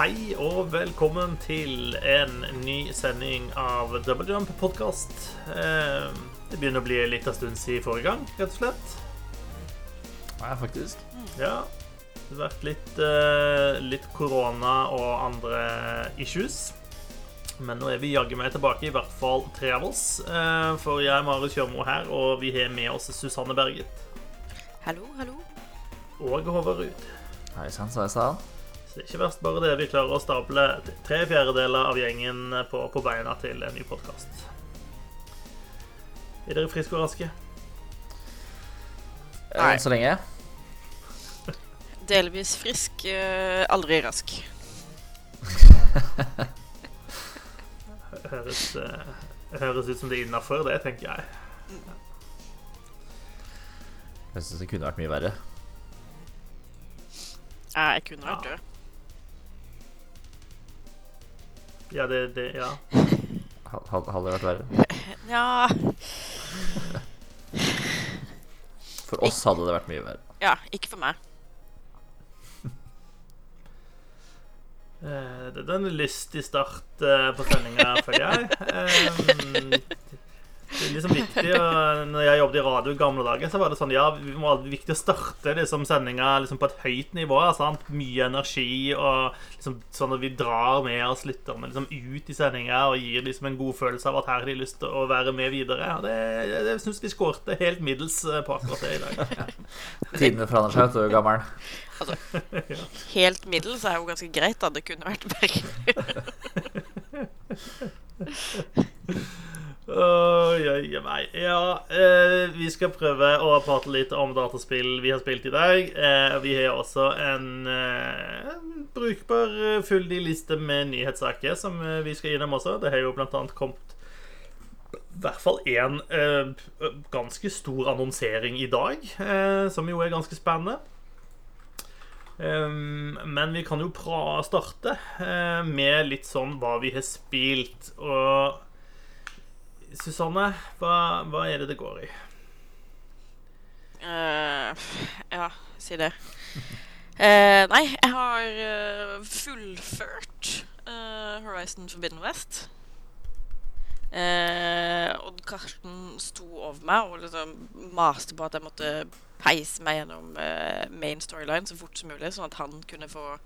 hei og velkommen til en ny sending av Double Jump podkast. Det begynner å bli litt av stund siden forrige gang, rett og slett. Ja, faktisk. Ja. Det har vært litt, eh, litt korona og andre issues. Men nå er vi jaggu meg tilbake, i hvert fall tre av oss. Eh, For jeg er Marius Kjørmo her, og vi har med oss Susanne Berget Hallo, hallo. og Håvard Ruud. Hei sann, sa jeg. Så det er ikke verst bare det. Vi klarer å stable tre fjerdedeler av gjengen på, på beina til en ny podkast. Er dere friske og raske? Nei. Enn så lenge. Delvis frisk, eh, aldri rask. Høres, eh, høres ut som det er innafor, det, tenker jeg. Jeg syns det kunne vært mye verre. Ja, jeg kunne vært Ja. død. Ja, det, det Ja. Hadde det vært verre? Ja, For oss hadde det vært mye verre. ja, ikke for meg. Eh, Det det er en lystig start eh, på sendinga, føler jeg. Det er liksom viktig å- Når jeg jobbet i radio i gamle dager, så var det sånn Ja, vi må det er viktig å starte liksom sendinga liksom på et høyt nivå. Sant? Mye energi, og liksom sånn at vi drar med oss lytterne liksom ut i sendinga og gir liksom en god følelse av at her har de lyst til å være med videre. Og det, det, det syns vi skårte helt middels eh, på akkurat det i dag. Tidene forandrer seg, vet du, gammelen. Helt middels er jo ganske greit, da. Det kunne vært verre. Oi, oi, oi. Ja, uh, vi skal prøve å prate litt om dataspill vi har spilt i dag. Uh, vi har også en, en brukbar fyldig liste med nyhetssaker som vi skal innom også. Det har jo blant annet kommet i hvert fall én ganske stor annonsering i dag, som jo er ganske spennende. Um, men vi kan jo pra starte med litt sånn hva vi har spilt. Og Susanne, hva, hva er det det går i? Uh, ja, si det. Uh, nei, jeg har uh, fullført Horizon Forbidden West. Odd Karsten sto over meg og liksom maste på at jeg måtte peise meg gjennom main storyline så fort som mulig, sånn at han kunne få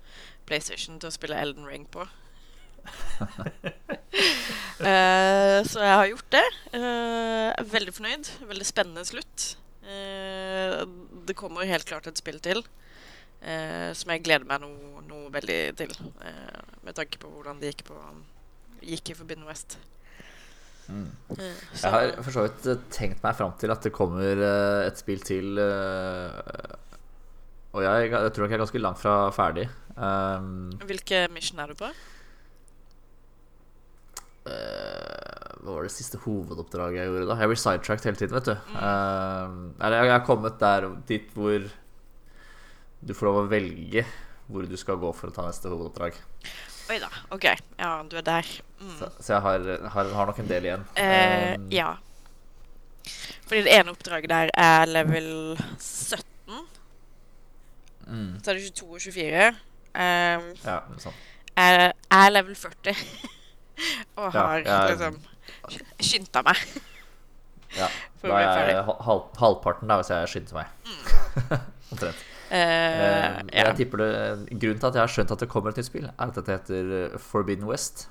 PlayStation til å spille Elden Ring på. Eh, så jeg har gjort det. Uh, er veldig fornøyd. Veldig spennende slutt. Uh, det kommer helt klart et spill til. som jeg gleder meg noe, noe veldig til. med tanke på hvordan det gikk, på, gikk i Forbidden West. Mm. Jeg har for så vidt tenkt meg fram til at det kommer et spill til. Og jeg, jeg tror nok jeg er ganske langt fra ferdig. Um, Hvilke mission er du på? Eh, hva var det siste hovedoppdraget jeg gjorde da? Jeg blir sidetracked hele tiden, vet du. Eller jeg jeg har kommet der dit hvor du får lov å velge hvor du skal gå for å ta neste hovedoppdrag. Oi da. OK. Ja, du er der. Mm. Så, så jeg har, har, har nok en del igjen. Eh, Um, ja. Fordi det ene oppdraget der er level 17. Mm, Så er det 22 og 24. Um, ja, sånn. er, er level 40. og Ja, har jeg- liksom skynda meg. Ja, da er jeg halv, halvparten, da, hvis jeg skynder meg. Omtrent. Uh, uh, jeg ja. Tipper det Grunnen til at jeg har skjønt at det kommer et nytt spill, er at det heter eh, Forbidden West.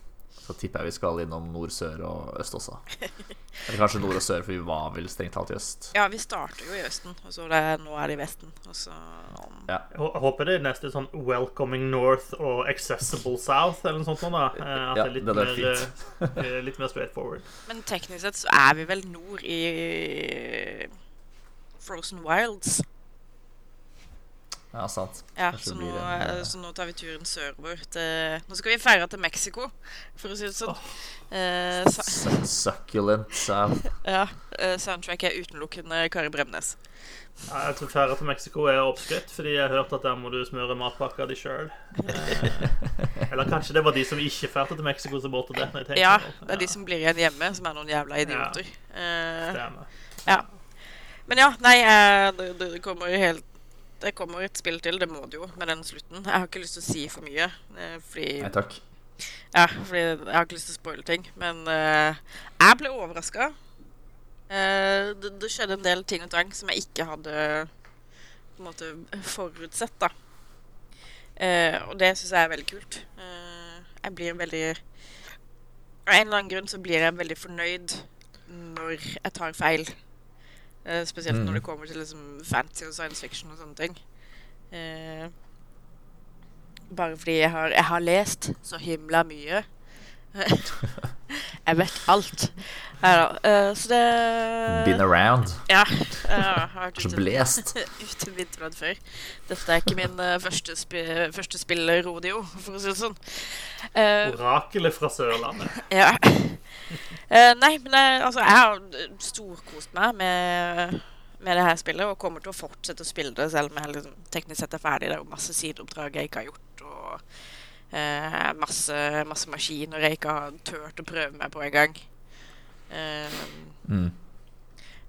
Så tipper jeg vi skal innom nord, sør og øst også. Eller kanskje nord og sør, for vi var vel strengt talt i øst. ja, vi starter jo i Østen, og så det, nå er det i Vesten. Og så Ja. Jeg håper det er neste sånn Welcoming North og Accessible South, eller noe sånt. da. Eh, At Ja, det er litt, det hadde mer, vært eh, litt mer straightforward. Men teknisk sett så er vi vel nord i Frozen Wilds. Ja, sant. Ja, så nå, en, eh, eh, så nå tar vi turen sørover til Nå skal vi feire til Mexico, for å si det sånn. Eh, sa, Succulent sound. ja, eh, soundtrack er utelukkende Kari Bremnes. Ja, jeg tror feire til Mexico er oppskrytt, fordi jeg har hørt at der må du smøre matpakka di sjøl. Eh, eller kanskje det var de som ikke dro til Mexico, som burde det. Ja, det er de som blir igjen hjemme, som er noen jævla idioter. Eh, Stemmer. ja. Men ja, nei, det, det kommer helt Det kommer et spill til, det må det jo, med den slutten. Jeg har ikke lyst til å si for mye, eh, fordi Nei takk. Ja, fordi jeg har ikke lyst til å spoile ting. Men uh, jeg ble overraska. det, det skjedde en del ting og tang som jeg ikke hadde på en måte forutsett, da. Uh, og det syns jeg er veldig kult. Eh, jeg blir veldig Av en eller annen grunn så blir jeg veldig fornøyd når jeg tar feil. Eh, spesielt Mm. når det kommer til liksom, fantasy og science fiction og sånne ting. Eh, bare fordi jeg har, jeg har lest så himla mye. jeg vet alt. Neida, eh, så det Been around. Ja. Jeg har vært Så ute- blest. ute før. Dette er ikke min uh, første, sp første spill-rodeo, for å si det sånn. Eh, Orakelet fra Sørlandet. ja. Eh, nei, men jeg, altså, jeg har storkost meg med, med det her spillet og kommer til å fortsette å spille det selv om jeg liksom, teknisk sett er ferdig. Det er jo masse sideoppdrag jeg ikke har gjort, og uh, masse, masse maskiner jeg ikke har turt å prøve meg på engang. Uh, Mm.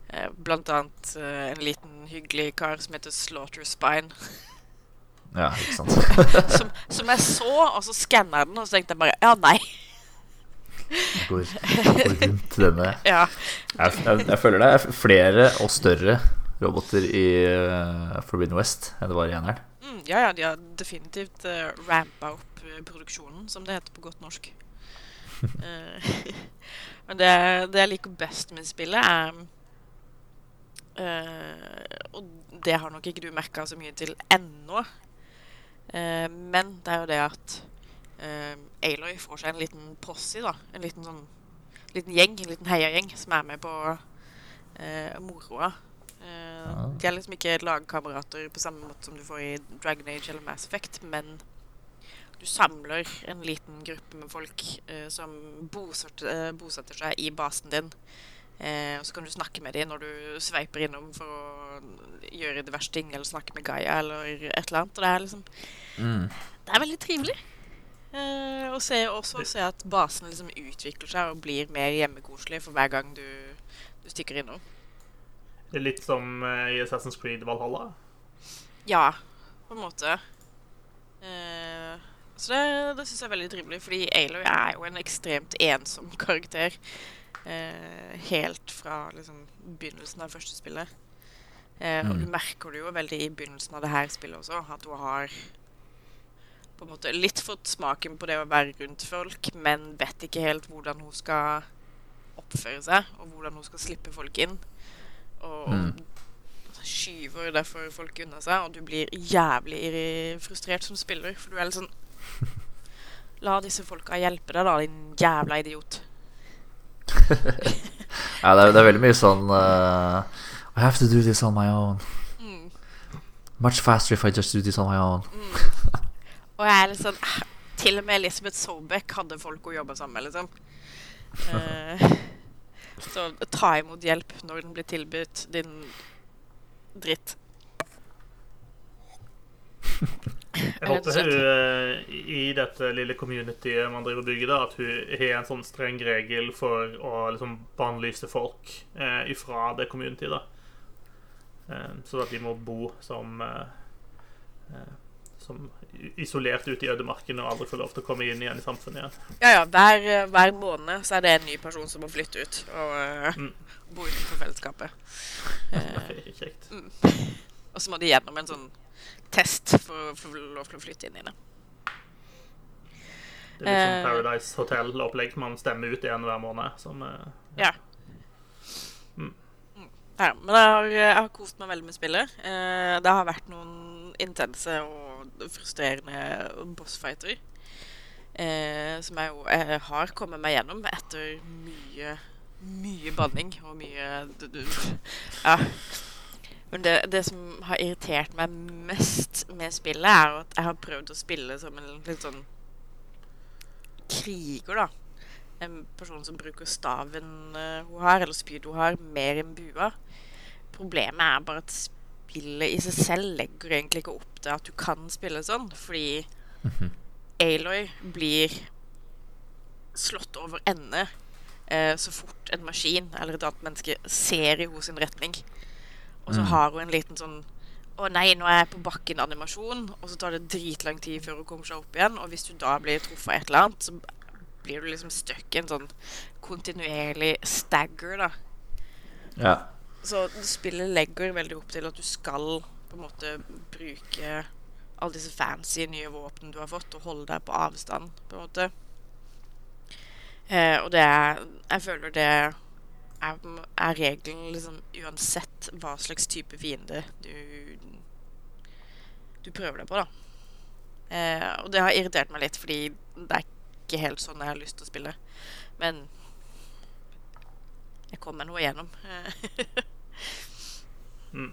eh, blant annet uh, en liten hyggelig kar som heter Slaughter Spine. Ja, ikke sant. som, som jeg så, og så skanna jeg den, og så tenkte jeg bare ja, nei. Går, går rundt denne Ja. jeg, jeg, jeg føler det er flere og større roboter i uh, Forbidden West enn det var i eneren. Mm, ja, ja, de har definitivt uh, rampa opp eh, produksjonen, som det heter på godt norsk. uh, men det, det jeg liker best med spillet, er uh, Og det har nok ikke du merka så mye til ennå. Uh, men det er jo det at uh, Aloy får seg en liten posse, da. En liten sånn liten gjeng, en liten heiagjeng, som er med på eh, moroa. Eh, Ah. De er liksom ikke lagkamerater på samme måte som du får i Dragon Age eller Mass Effect, men du samler en liten gruppe med folk eh, som bosetter, eh, bosetter seg i basen din. Eh, og så kan du snakke med dem når du sveiper innom for å gjøre diverse ting, eller snakke med Gaia eller et eller annet. Og det er liksom Mm. Det er veldig trivelig. Eh, og se, også se at basen liksom utvikler seg og blir mer hjemmekoselig for hver gang du, du stikker innom. Det er litt som eh, i Assassin's Creed Valhalla. Ja, på en måte. Eh, så det, det syns jeg er veldig trivelig, fordi Aloy er jo en ekstremt ensom karakter. Eh, helt fra liksom, begynnelsen av første spillet. Eh, Og du Mm. merker det jo veldig i begynnelsen av det her spillet også, at hun har på en måte litt fått smaken på det å være rundt folk, men vet ikke helt hvordan hun skal oppføre seg, og hvordan hun skal slippe folk inn. Og Mm. skyver derfor folk unna seg, og du blir jævlig frustrert som spiller, for du er litt sånn La disse folka hjelpe deg, da, din jævla idiot. Ja, det er, det er veldig mye sånn uh, I have to do this on my own. Mm. Much faster if I just do this on my own. Og jeg er litt sånn eh, Til og med Elisabeth Sobek hadde folk hun jobba sammen med, liksom. Uh, så ta imot hjelp når den blir tilbudt, din dritt. Jeg håper hun eh, i dette lille communityet man driver og bygger, da, at hun har en sånn streng regel for å liksom bannlyse folk eh, ifra det communityet. da. Eh, så at de må bo som eh, eh, som isolert ute i ødemarken og aldri får lov til å komme inn igjen i samfunnet igjen. Ja, ja. Hver, eh, hver måned så er det en ny person som må flytte ut og uh, Mm. bo utenfor fellesskapet. Uh, Kjekt. Mm. kjekt. og så må de gjennom en sånn test for å få lov til å flytte inn i det. Det er litt sånn Eh. Paradise Hotel-opplegg. Man stemmer ut igjen hver måned. Som, uh, Ja. Mm. Mm. Ja, men jeg har, jeg har kost meg veldig med spillet. Eh, det har vært noen intense og frustrerende bossfighter. Eh, som jeg jo jeg har kommet meg gjennom etter mye, mye banning og mye Ja. Men det, det som har irritert meg mest med spillet, er at jeg har prøvd å spille som en litt sånn kriger, da. En person som bruker staven eh, hun har, eller spydet hun har, mer enn bua. Problemet er bare at spillet i seg selv legger egentlig ikke opp til at du kan spille sånn, fordi Aloy blir slått over ende eh, så fort en maskin eller et annet menneske ser i sin retning. Og så Mm. har hun en liten sånn Å nei, nå er jeg på bakken-animasjon, og så tar det dritlang tid før hun kommer seg opp igjen. Og hvis du da blir truffet av et eller annet, så blir du liksom stuck i en sånn kontinuerlig stagger, da. Ja. Så spillet legger veldig opp til at du skal på en måte bruke alle disse fancy nye våpnene du har fått, og holde deg på avstand, på en måte. Eh, og det er Jeg føler det er, er regelen liksom uansett hva slags type fiende du du prøver deg på, da. Eh, og det har irritert meg litt, fordi det er ikke helt sånn jeg har lyst til å spille. Men jeg kom meg nå igjennom. Mm.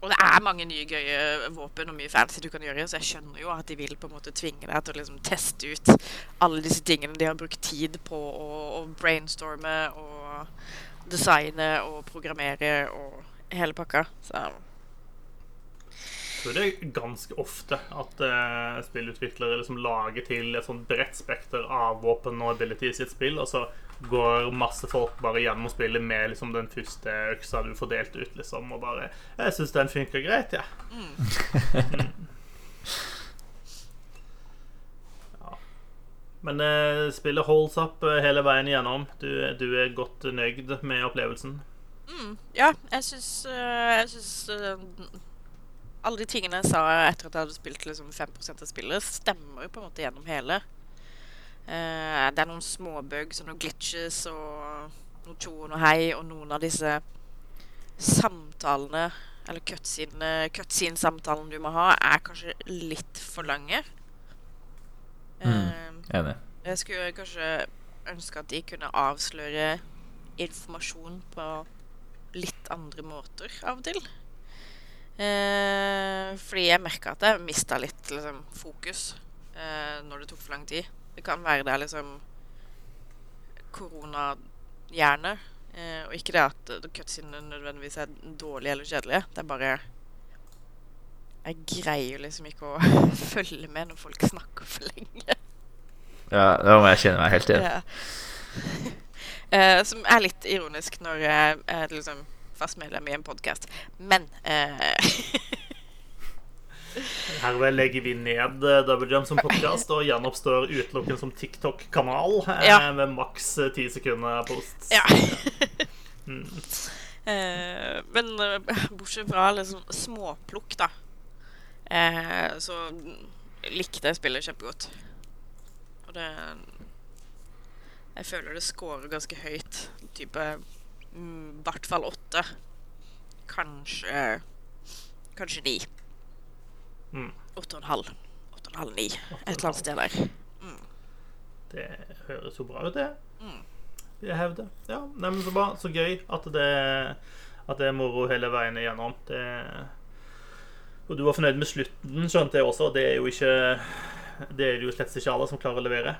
Og det er mange nye gøye våpen og mye fancy du kan gjøre, så jeg skjønner jo at de vil på en måte tvinge deg til å liksom teste ut alle disse tingene de har brukt tid på å, å brainstorme og designe og programmere og hele pakka. Så Jeg tror det er ganske ofte at uh, spillutviklere liksom lager til et sånt bredt spekter av våpen og abilities i et spill, og så går masse folk bare gjennom spillet med liksom den første øksa du får delt ut, liksom, og bare 'Jeg syns den funker greit, jeg'. Ja. Mm. ja. Men eh, spillet holds up eh, hele veien igjennom. Du, du er godt nøyd med opplevelsen. mm, ja, jeg syns Jeg syns eh, alle de tingene jeg sa etter at jeg hadde spilt liksom 5% av spillet, stemmer på en måte gjennom hele. Eh, det er noen småbugs og noen glitches og noe tjo og noe hei, og noen av disse samtalene, eller cutscene-samtalene du må ha, er kanskje litt for lange. Eh, Enig. jeg skulle kanskje ønske at de kunne avsløre informasjon på litt andre måter av og til. Eh, fordi jeg merka at jeg mista litt liksom, fokus eh, når det tok for lang tid. Det kan være det er liksom koronahjerne. Eh, og ikke det at cutscenene nødvendigvis er dårlige eller kjedelige. Det er bare Jeg greier liksom ikke å følge med når folk snakker for lenge. Ja, da må jeg kjenne meg helt igjen. Ja. Eh, som er litt ironisk når jeg er liksom fast medlem i en podkast. Men eh, Herved legger vi ned eh, Double Jump som podkast og gjenoppstår utelukkende som TikTok-kanal eh, Ja. med maks eh, ti sekunder posts. Ja. Mm. Eh, men bortsett fra liksom småplukk, da, eh, så likte jeg spillet kjempegodt. Og det Jeg føler det scorer ganske høyt. Type mm, i hvert fall åtte. Kanskje Kanskje ni. Mm. Åtte og en halv. Åtte og en halv, ni. Et eller annet sted der. Det høres jo bra ut, det. Mm. Jeg hevder. Ja, nei, men Så bra. Så gøy at det, at det er moro hele veien igjennom. Det, og du var fornøyd med slutten, skjønte jeg også. Det er jo ikke Det er det jo slett ikke alle som klarer å levere.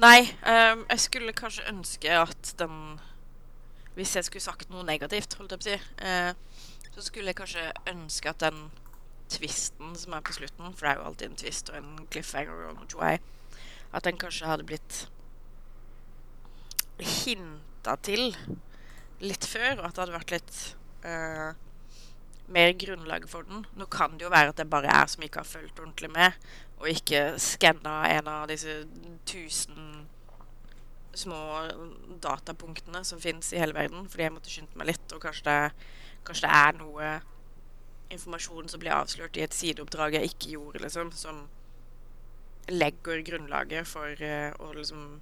Nei, Um, jeg skulle kanskje ønske at den Hvis jeg skulle sagt noe negativt, holdt jeg på å si, uh, så skulle jeg kanskje ønske at den twisten som er på slutten, for det er jo alltid en twist og en cliffhanger og noe tjoei, at den kanskje hadde blitt hinta til litt før, og at det hadde vært litt uh, mer grunnlag for den. Nå kan det jo være at det bare er som ikke har fulgt ordentlig med, og ikke skanna en av disse tusen små datapunktene som fins i hele verden, fordi jeg måtte skynde meg litt, og kanskje det, kanskje det er noe informasjon som blir avslørt i et sideoppdrag jeg ikke gjorde, liksom, som legger grunnlaget for uh, å liksom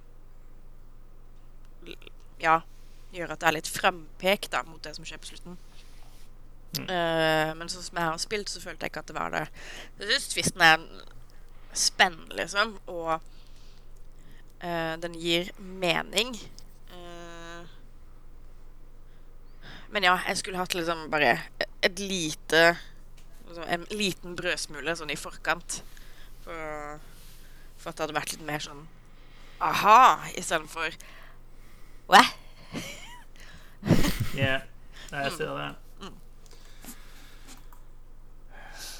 Ja, gjøre at det er litt frampek da, mot det som skjer på slutten. Eh, men sånn som jeg har spilt, så følte jeg ikke at det var det. Jeg syns tvisten er spennende, liksom, og uh, den gir mening. Uh, men ja, jeg skulle hatt liksom bare et lite liksom En liten brødsmule sånn i forkant. For, for at det hadde vært litt mer sånn aha istedenfor Hva? Yeah. Nei, jeg ser det.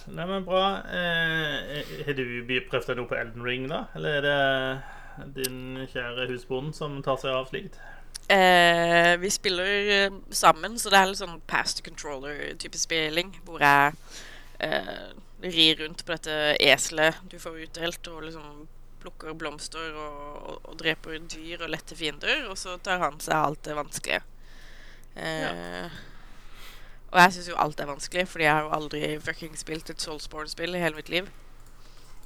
Nei, men bra. Eh, har du prøvd deg noe på Elden Ring, da? Eller er det din kjære husbond som tar seg av slikt? Eh, vi spiller eh, sammen, så det er litt sånn pass to controller-type spilling. Hvor jeg eh, rir rundt på dette eselet du får utdelt, og liksom plukker blomster og, og, og dreper dyr og lette fiender. Og så tar han seg alt det vanskelige. Eh, Og jeg syns jo alt er vanskelig, fordi jeg har jo aldri fucking spilt et Soulsborne-spill i hele mitt liv.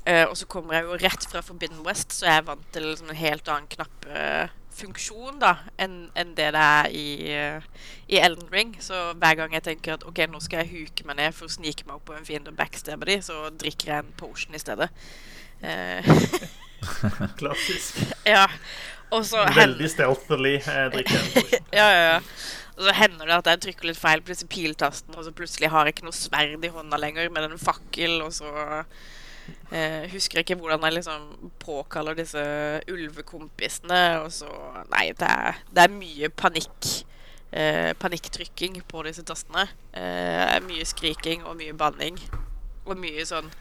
Eh, og så kommer jeg jo rett fra Forbidden West, så jeg er vant til liksom en helt annen knappefunksjon da enn en det det er i, i Elden Ring. Så hver gang jeg tenker at OK, nå skal jeg huke meg ned for å snike meg opp på en fiende og backstabbe de, så drikker jeg en potion i stedet. Eh, Klassisk. ja. Også, Veldig stealthily eh, jeg en potion. ja, ja, ja. Og så hender det at jeg trykker litt feil på disse piltastene, og så plutselig har jeg ikke noe sverd i hånda lenger, men en fakkel, og så eh, husker ikke hvordan jeg liksom påkaller disse ulvekompisene, og så Nei, det er, det er mye panikk. Eh, panikktrykking på disse tastene. Eh, mye skriking og mye banning. Og mye sånn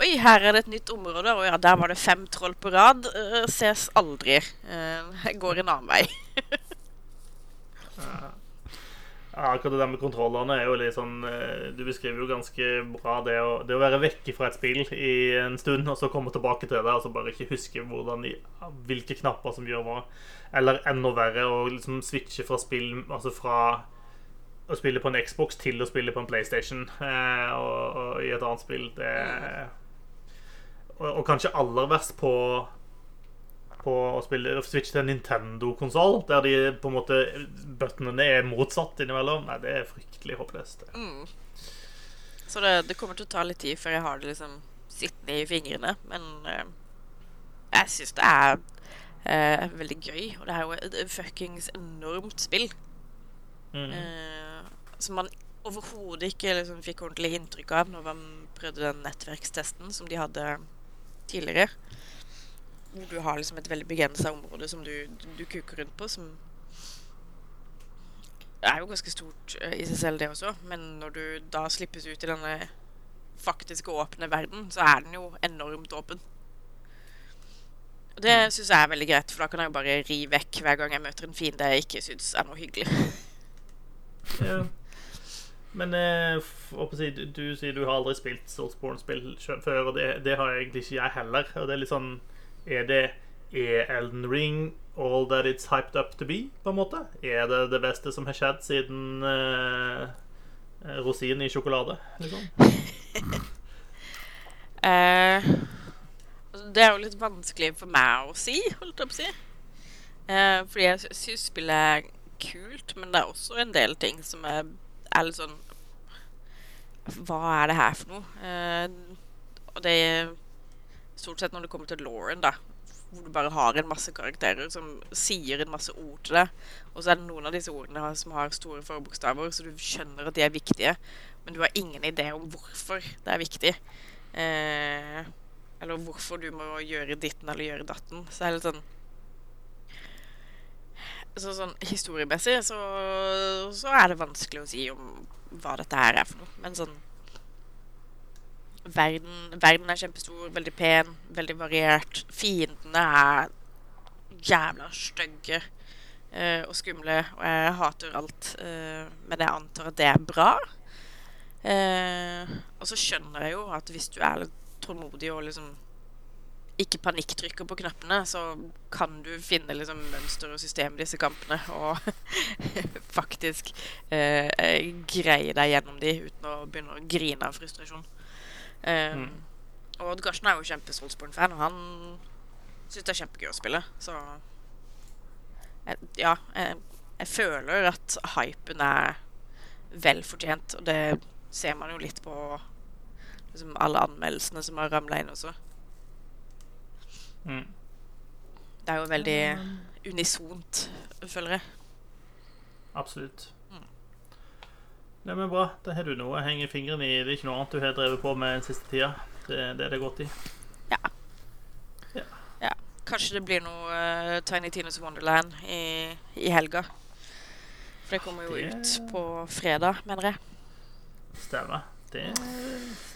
Oi, her er det et nytt område. Og ja, der var det fem troll på rad. Eh, ses aldri. Eh, jeg går en annen vei. Ja, akkurat det der med kontrollene er jo litt sånn eh, Du beskriver jo ganske bra det å, det å være vekke fra et spill i en stund, og så komme tilbake til det, og så bare ikke huske hvordan hvilke knapper som gjør hva. Eller enda verre, å liksom switche fra spill Altså fra å spille på en Xbox til å spille på en PlayStation eh, og, og i et annet spill. Det og, og kanskje aller verst på på å spille å switche til en Nintendo-konsoll, der de på en måte buttonene er motsatt innimellom. Nei, det er fryktelig håpløst. Mm. Så det, det kommer til å ta litt tid før jeg har det liksom sittende i fingrene. Men uh, jeg syns det er uh, veldig gøy. Og det er jo et fuckings enormt spill. Mm. Uh, som man overhodet ikke liksom, fikk ordentlig inntrykk av når man prøvde den nettverkstesten som de hadde tidligere. Hvor du har liksom et veldig begrensa område som du, du kuker rundt på, som er jo ganske stort eh, i seg selv, det også. Men når du da slippes ut i denne faktiske åpne verden, så er den jo enormt åpen. Og det syns jeg er veldig greit, for da kan jeg jo bare ri vekk hver gang jeg møter en fiende jeg ikke syns er noe hyggelig. Ja. Men eh, si, du sier du har aldri spilt Soulsborne-spill før, og det, det har egentlig ikke jeg heller. Og det er litt sånn Er det Er Elden Ring all that it's hyped up to be, på en måte? Er det det beste som har skjedd siden eh, rosinen i sjokolade, liksom? Altså, det er jo litt vanskelig for meg å si, holdt jeg på å si. Uh, fordi jeg syns spillet er kult, men det er også en del ting som er, er litt sånn Hva er det her for noe? Uh, og det stort sett når det kommer til Lauren, da. Hvor du bare har en masse karakterer som sier en masse ord til deg. Og så er det noen av disse ordene som har store forbokstaver, så du skjønner at de er viktige. Men du har ingen idé om hvorfor det er viktig. Eh, eller hvorfor du må gjøre ditten eller gjøre datten. Så er det litt sånn så sånn historiemessig så, så er det vanskelig å si om hva dette her er for noe. Men sånn Verden, verden er kjempestor, veldig pen, veldig variert. Fiendene er jævla stygge uh, og skumle, og jeg hater alt. Uh, men jeg antar at det er bra. Uh, og så skjønner jeg jo at hvis du er litt tålmodig og liksom ikke panikktrykker på knappene, så kan du finne liksom mønster og system i disse kampene og faktisk greie deg gjennom de uten å begynne å grine av frustrasjon. Eh, Mm. Og Odd Karsten er jo kjempe-Soulsborne-fan, og han syns det er kjempegøy å spille, så jeg, Ja, jeg, jeg føler at hypen er vel fortjent, og det ser man jo litt på liksom, alle anmeldelsene som har ramla inn også. Mm. Det er jo veldig unisont, føler jeg. Absolutt. Mm. Nei, men bra. Da har du noe å henge fingrene i. Det er ikke noe annet du har drevet på med den siste tida. Det, det er det godt i. Ja Kanskje det blir noe uh, Tiny Tines Wonderland i, i helga. For det kommer jo Det- ut på fredag, mener jeg. Stemmer. Det,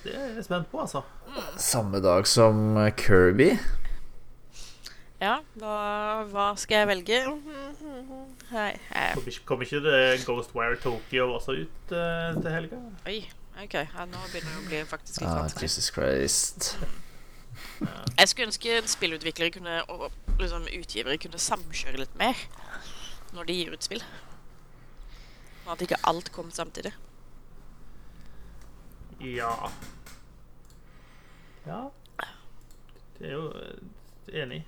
det er jeg spent på, altså. Samme dag som Kirby. Ja, hva, hva skal jeg velge? Hei, hei. Kom ikke, kom ikke det Ghostwire Tokyo også ut uh, til helga? oi. OK. Ja, nå begynner det å bli faktisk litt Ah. Jesus Christ. Jeg skulle ønske spillutviklere kunne, og liksom utgivere kunne samkjøre litt mer når de gir ut spill. Og at ikke alt kom samtidig. Ja Ja. Det er jo eh, enig.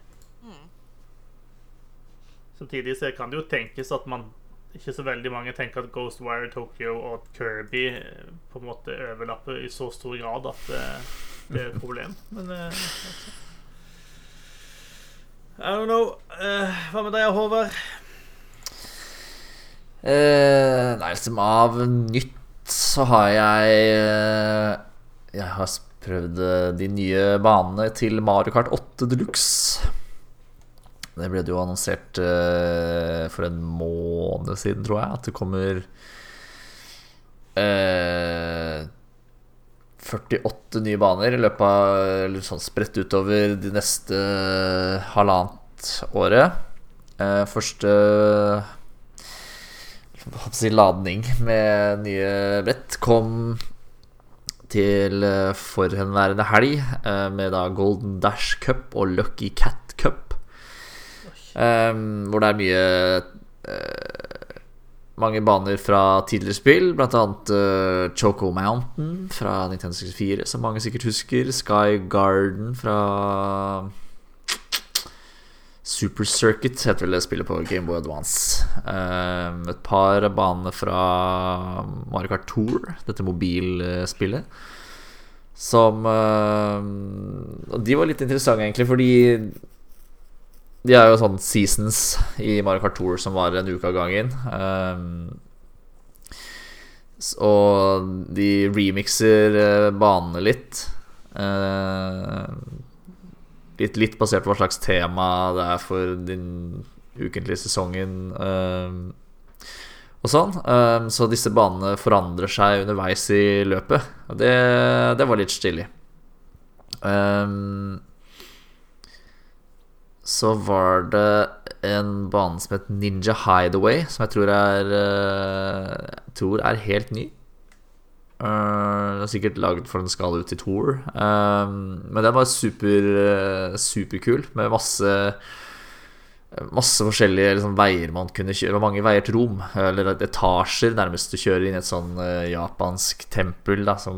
Samtidig så kan det jo tenkes at man ikke så veldig mange tenker at Ghostwire Tokyo og Kirby eh, på en måte overlapper i så stor grad at det, det er et problem. Men eh, altså. I don't know. Uh, hva med deg, Håvard? Uh, nei, liksom av nytt så har jeg eh, Jeg har prøvd eh, de nye banene til Mario Kart 8 Deluxe. Det ble det jo annonsert eh, for en måned siden, tror jeg, at det kommer eh, 48 nye baner i løpet av Eller sånn spredt utover de neste halvannet året. Eh, første si, ladning med nye brett kom til eh, forhenværende helg eh, med da Golden Dash Cup og Lucky Cat Cup. Um, hvor det er mye uh, mange baner fra tidligere spill, blant annet eh, Choco Mountain fra Nintendo 64, som mange sikkert husker. Sky Garden fra Super Circuit heter vel det spillet på Gameboy Advance. Um, et par av banene fra Mario Kart Tour, dette mobilspillet. Som uh, de var litt interessante, egentlig, fordi de er jo sånn seasons i Mario Kart Tour som varer en uke av gangen. Um, og de remixer eh, banene litt. Uh, litt, litt basert på hva slags tema det er for den ukentlige sesongen. Um, og sånn. Um, så disse banene forandrer seg underveis i løpet. Og det, det var litt stilig. Um, så var det en bane som het Ninja Hideaway, som jeg tror er eh, Jeg tror er helt ny. Er sikkert laget for den skal ut i Tour. Eh, men den var super, eh, superkul, med masse Masse forskjellige liksom, veier man kunne kjøre. Var mange veier til Rom, eller etasjer, nærmest. Du kjører inn i et sånn uh, japansk tempel da, som,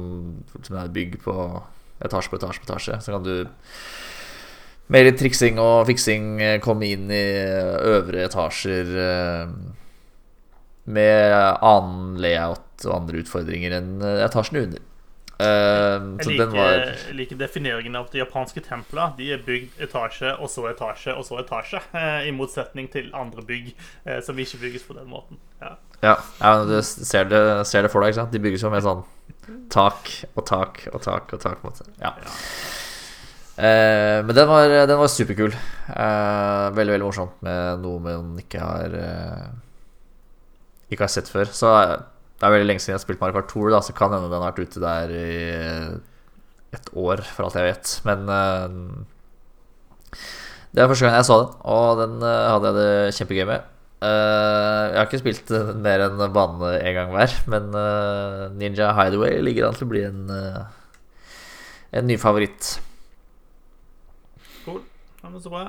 som er bygd på etasje på etasje på etasje. Så kan du litt triksing og fiksing eh, komme inn i øvre etasjer eh, med annen layout og andre utfordringer enn etasjen under. Eh, Jeg så liker, den var jeg liker defineringen av at de japanske templene. De er bygd etasje og så etasje og så etasje. eh, I motsetning til andre bygg eh, som ikke bygges på den måten. Ja. Ja, ja du ser det, ser det for deg, ikke sant? De bygges jo med sånn tak og tak og tak og tak. måte. Ja. Eh, men den var, den var superkul. Eh, veldig veldig morsomt med noe man ikke har eh, Ikke har sett før. Så eh, det er veldig lenge siden jeg har spilt Mario Kart Tour, da, så kan hende den har vært ute der i et år, for alt jeg vet. Men eh, det var første gang jeg så den, og den eh, hadde jeg det kjempegøy med. Jeg har ikke spilt mer enn bane én gang hver, men Ninja Hideaway ligger an til å bli en, en ny favoritt. Ja, men så bra.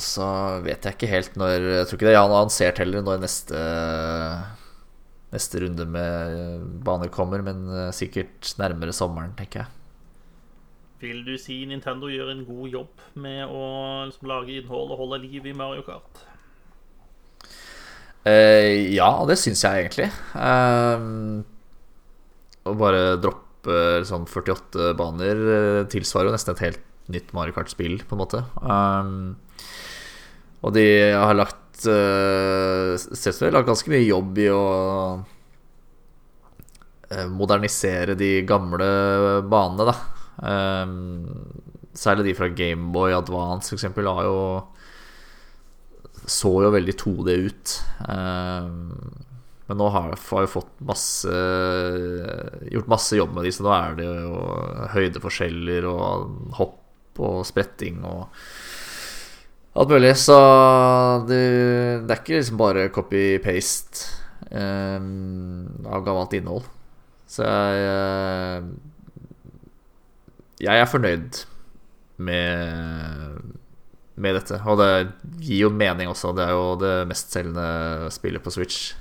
Så vet jeg ikke helt når Jeg tror ikke det er Jan annonsert heller når neste Neste runde med baner kommer, men eh, sikkert nærmere sommeren, tenker jeg. Vil du si Nintendo gjør en god jobb med å liksom, lage innhold og holde liv i Mario Kart? Eh, ja, det syns jeg egentlig. Eh, å bare droppe sånn 48 baner eh, tilsvarer jo nesten et helt nytt Mario Kart-spill, på en måte. Um, og de har lagt uh, har lagt ganske mye jobb i å eh, modernisere de gamle banene, da. Um, særlig de fra Gameboy Advance, eksempel, har jo så jo veldig 2D ut. Um, men nå har jeg fått masse gjort masse jobb med de, så nå er det jo høydeforskjeller og hopp og spretting og Alt mulig. Så det, det er ikke liksom bare copy-paste eh, av gammelt innhold. Så jeg eh, Jeg er fornøyd med, med dette. Og det gir jo mening også. Det er jo det mestselgende spillet på Switch.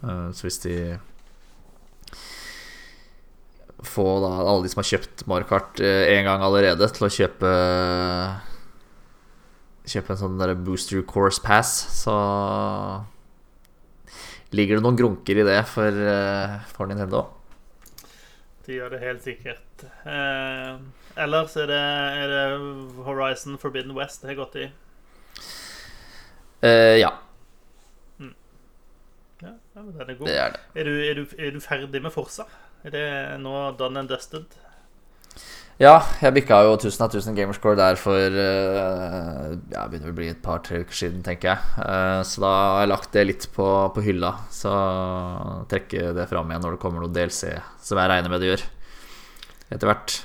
Eh, så hvis de får da alle de som har kjøpt Mario Kart én gang allerede, til å kjøpe Kjøpe en sånn der booster course pass, så ligger det noen grunker i det for, eh, for Nintendo. De gjør det helt sikkert. Eh, ellers er det, er det Horizon Forbidden West det har gått i. Eh, ja, Ja, ja, den er god. det er det. Er du, er, du, er du ferdig med Forsa? Er det nå done and dusted? Ja, jeg bikka jo 1000 av 1000 gamerscore der for uh, Ja, begynner å bli et par-tre uker siden, tenker jeg. Uh, så da har jeg lagt det litt på, på hylla. Så trekke det fram igjen når det kommer noe DLC, som jeg regner med det gjør. Etter hvert.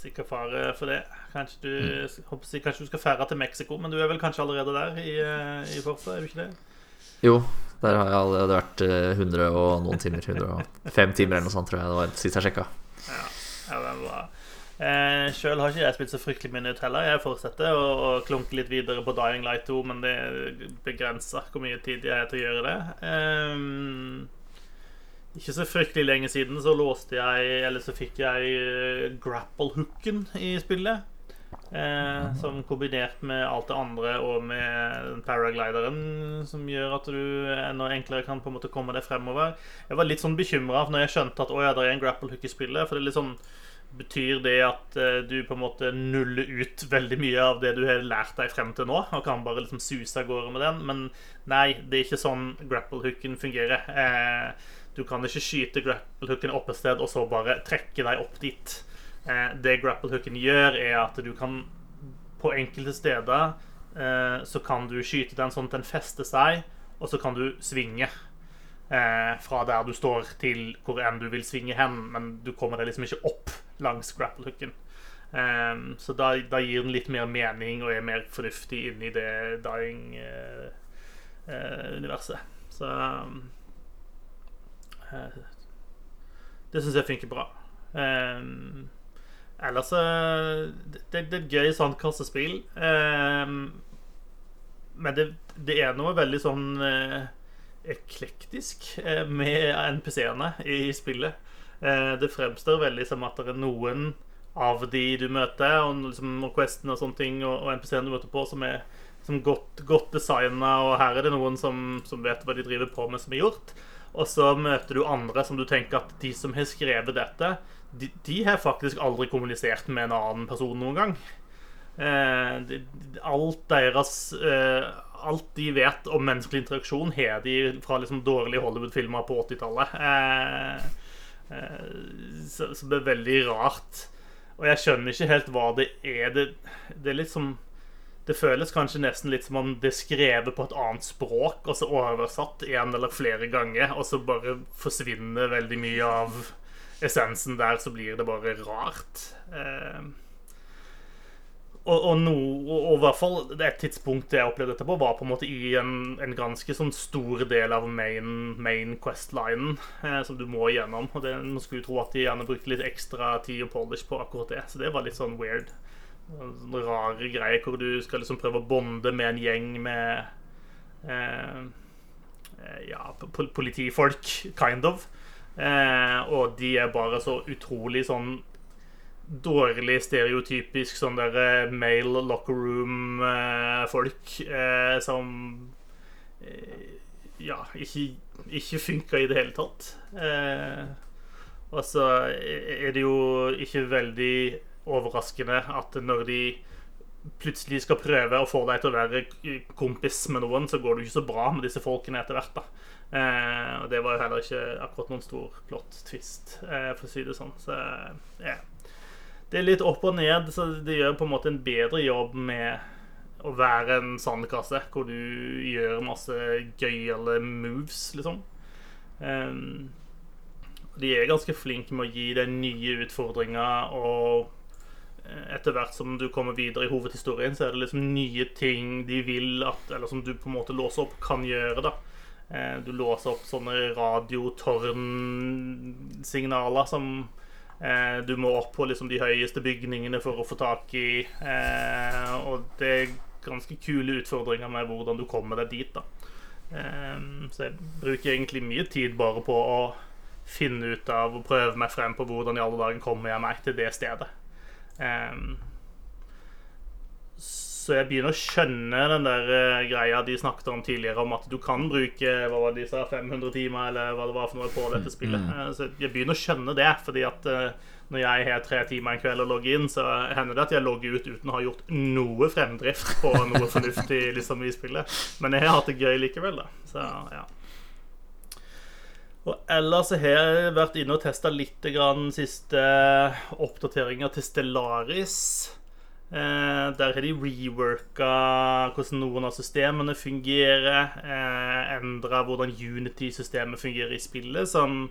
Sikker fare for det. Kanskje du, håper kanskje du skal ferde til Mexico, men du er vel kanskje allerede der i, eh, i Forsa? Er du ikke det? Jo, der har jeg allerede vært eh, 100 og noen timer. 105 timer eller noe sånt, tror jeg det var sist jeg sjekka. Ja, ja. Eh, Sjøl har ikke jeg spilt så fryktelig mye nytt heller. Jeg fortsetter å, å klunke litt videre på Dying Light 2, men det begrenser hvor mye tid jeg har til å gjøre det. Eh, ikke så fryktelig lenge siden så låste jeg Eller så fikk jeg eh, grapple-hooken i spillet. Eh, som kombinert med alt det andre og med paraglideren som gjør at du enda enklere kan på en måte komme deg fremover. Jeg var litt sånn bekymra når jeg skjønte at å ja, det er en grapple-hook i spillet. For det er litt sånn Betyr det at eh, du på en måte nuller ut veldig mye av det du har lært deg frem til nå, og kan bare liksom suse av gårde med den? Men nei, det er ikke sånn grapple-hooken fungerer. Eh, du kan ikke skyte grapple-hooken opp et sted og så bare trekke deg opp dit. Eh, det grapple-hooken gjør, er at du kan På enkelte steder eh, så kan du skyte den sånn at den fester seg, og så kan du svinge. Eh, fra der du står til hvor enn du vil svinge hen, men du kommer deg liksom ikke opp langs grapple-hooken. Eh, så da, da gir den litt mer mening og er mer fornuftig inni det dying-universet. så eh, Det syns jeg funker bra. Eh, ellers eh, det, det er et gøy sandkassespill. Eh, men det, det er noe veldig sånn eh, eklektisk eh, med NPC-ene i spillet. Eh, det fremstår veldig som at det er noen av de du møter, og, liksom, og Questen og sånne ting, og, og NPC-ene du møter på, som er som godt, godt designa, og her er det noen som, som vet hva de driver på med, som er gjort. Og så møter du andre som du tenker at de som har skrevet dette, de, de har faktisk aldri kommunisert med en annen person noen gang. Eh, alt deres eh, Alt de vet om menneskelig interaksjon, har de fra liksom dårlige Hollywood-filmer på 80-tallet. Eh, så, så det er veldig rart. Og jeg skjønner ikke helt hva det er. Det, det er litt som det føles kanskje nesten litt som om det er skrevet på et annet språk, og så oversatt en eller flere ganger, og så bare forsvinner veldig mye av essensen der, så blir det bare rart. Eh, og, og, no, og, i hvert fall et tidspunkt jeg opplevde dette på, var på en måte i en, en ganske sånn stor del av main, main quest-linen eh, som du må igjennom. Og det, man skulle tro at de gjerne brukte litt ekstra tid og polish på akkurat det, så det var litt sånn weird. Sånn rare greier hvor du skal liksom prøve å bonde med en gjeng med eh, Ja, politifolk, kind of. Eh, og de er bare så utrolig sånn dårlig stereotypisk sånn der male locker room-folk eh, som eh, Ja, ikke, ikke funka i det hele tatt. Eh, og så er det jo ikke veldig overraskende at når de plutselig skal prøve å få deg til å være kompis med noen, så går det jo ikke så bra med disse folkene etter hvert. da eh, Og det var jo heller ikke akkurat noen stor plott twist, eh, for å si det sånn. Så ja. Det er litt opp og ned, så det gjør på en måte en bedre jobb med å være en sandkasse hvor du gjør masse gøyale moves, liksom. Um, de er ganske flinke med å gi deg nye utfordringer og eh, etter hvert som du kommer videre i hovedhistorien, så er det liksom nye ting de vil at Eller som du på en måte låser opp, kan gjøre, da. Eh, Du låser opp sånne radiotårnsignaler som eh, du må opp på liksom de høyeste bygningene for å få tak i. Eh, og det er ganske kule utfordringer med hvordan du kommer deg dit, da. Så jeg bruker egentlig mye tid bare på å finne ut av og prøve meg frem på hvordan i alle dager kommer jeg meg til det stedet. Så jeg begynner å skjønne den der eh, greia de snakket om tidligere, om at du kan bruke hva var det de sa, 500 timer eller hva det var for noe på dette spillet. Eh, så jeg begynner å skjønne det, fordi at eh, når jeg har tre timer en kveld og logger inn, så hender det at jeg logger ut uten å ha gjort noe fremdrift på noe fornuftig liksom, i spillet. Men jeg har hatt det gøy likevel, da. Så ja. Og ellers så har jeg vært inne og testa litt grann siste oppdateringer til Stellaris. Eh, der har de reworka hvordan noen av systemene fungerer. Eh, Endra hvordan Unity-systemet fungerer i spillet, som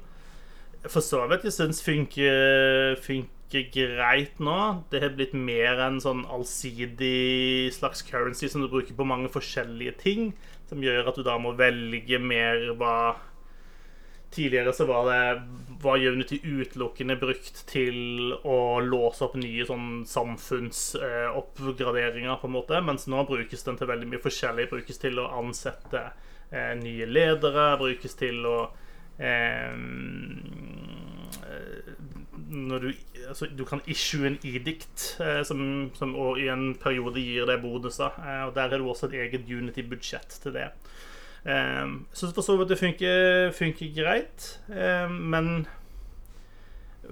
for så vidt jeg syns funker, funker greit nå. Det har blitt mer en sånn allsidig slags currency som du bruker på mange forskjellige ting, som gjør at du da må velge mer hva Tidligere så var det var Unity utelukkende brukt til å låse opp nye sånn samfunnsoppgraderinger, på en måte, mens nå brukes den til veldig mye forskjellig. Brukes til å ansette eh, nye ledere, brukes til å eh, når du, altså, du kan issue en edict eh, som, som i en periode gir deg bonuser. Eh, og Der er det også et eget Unity-budsjett til det. Um, Syns for så vidt det funker, funker greit, um, men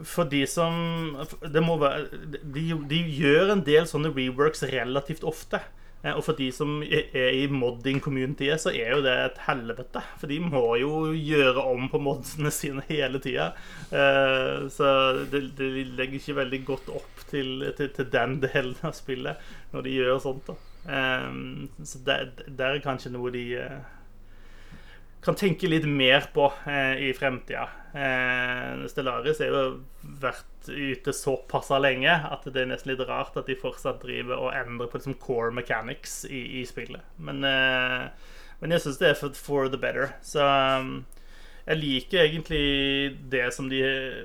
for de som det må være, de, de, gjør en del sånne reworks relativt ofte. Eh, og for de som er i modding-communityet, så er jo det et helvete. For de må jo gjøre om på modsene sine hele tida. Uh, så det, legger ikke veldig godt opp til, til, til, den delen av spillet når de gjør sånt. da um, Så det, det er kanskje noe de uh, kan tenke litt mer på eh, i fremtida. Eh, Stellaris har jo vært ute såpass lenge at det er nesten litt rart at de fortsatt driver og endrer på liksom, core mechanics i, i spillet. Men, eh, men jeg syns det er for, for, the better. Så um, jeg liker egentlig det som de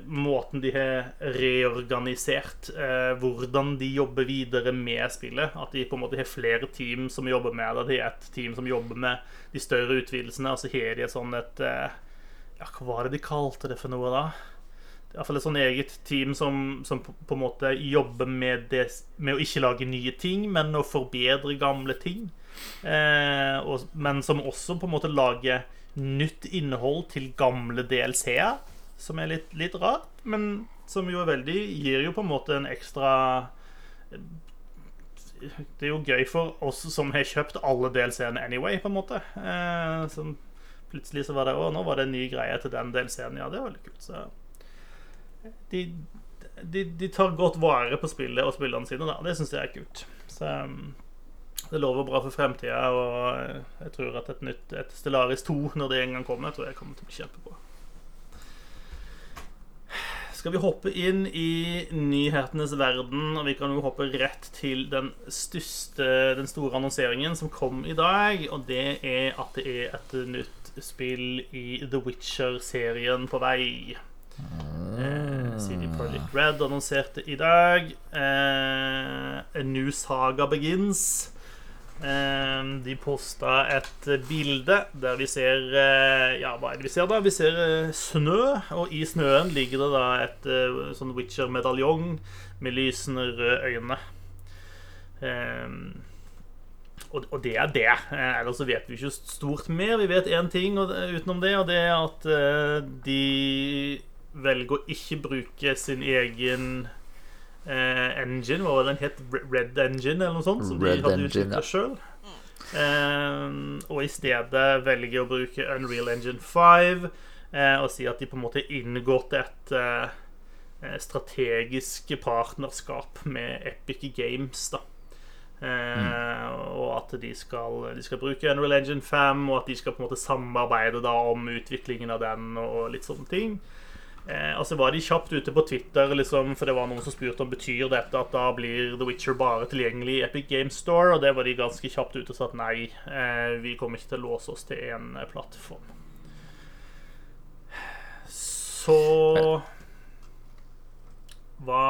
Måten de har reorganisert eh, hvordan de jobber videre med spillet. At de på en måte har flere team som jobber med det. De har et team som jobber med de større utvidelsene, og så har de et sånn et eh, Ja, hva var det de kalte det for noe, da? Iallfall et sånn eget team som, som på, en måte jobber med, det, med å ikke lage nye ting, men å forbedre gamle ting. Eh, og, men som også på en måte lager nytt innhold til gamle DLC-er, som er litt, litt rart, men som jo er veldig Gir jo på en måte en ekstra Det er jo gøy for oss som har kjøpt alle DLC-ene anyway, på en måte. Eh, plutselig så var det Å, nå var det en ny greie til den DLC-en. Ja, det var litt kult. Så de, de, de, tar godt vare på spillet og spillerne sine, da. Det syns jeg er kult. Så um, det lover bra for fremtida, og jeg tror at et nytt et Stellaris 2, når det en gang kommer, tror jeg kommer til å bli kjempebra. Skal vi hoppe inn i nyhetenes verden, og vi kan jo hoppe rett til den, største, den store annonseringen som kom i dag, og det er at det er et nytt spill i The Witcher-serien på vei. Eh, CD Projekt Red annonserte i dag. Eh, A New Saga Begins. Ehm, de posta et bilde der vi ser eh, Ja, hva er det vi ser da? Vi ser eh, snø, og i snøen ligger det da et eh, sånn Witcher-medaljong med lysende røde øyne. Ehm, og, det er det. Ellers så vet vi ikke stort mer. Vi vet én ting utenom det, og det er at de velger å ikke bruke sin egen engine. Hva var den het? Red Engine, eller noe sånt? Som Red de hadde utvikla sjøl. Eh, og i stedet velger å bruke Unreal Engine 5 eh, og si at de på en måte inngått et eh, eh, strategisk partnerskap med Epic Games. da mm. Og at de skal, de skal, bruke Unreal Engine 5, og at de skal på en måte samarbeide da om utviklingen av den og litt sånne ting. Eh, altså var de kjapt ute på Twitter, liksom, for det var noen som spurte om betyr dette at da blir The Witcher bare tilgjengelig i Epic Games Store, og det var de ganske kjapt ute og sa at nei, eh, vi kommer ikke til å låse oss til én plattform. Så Hva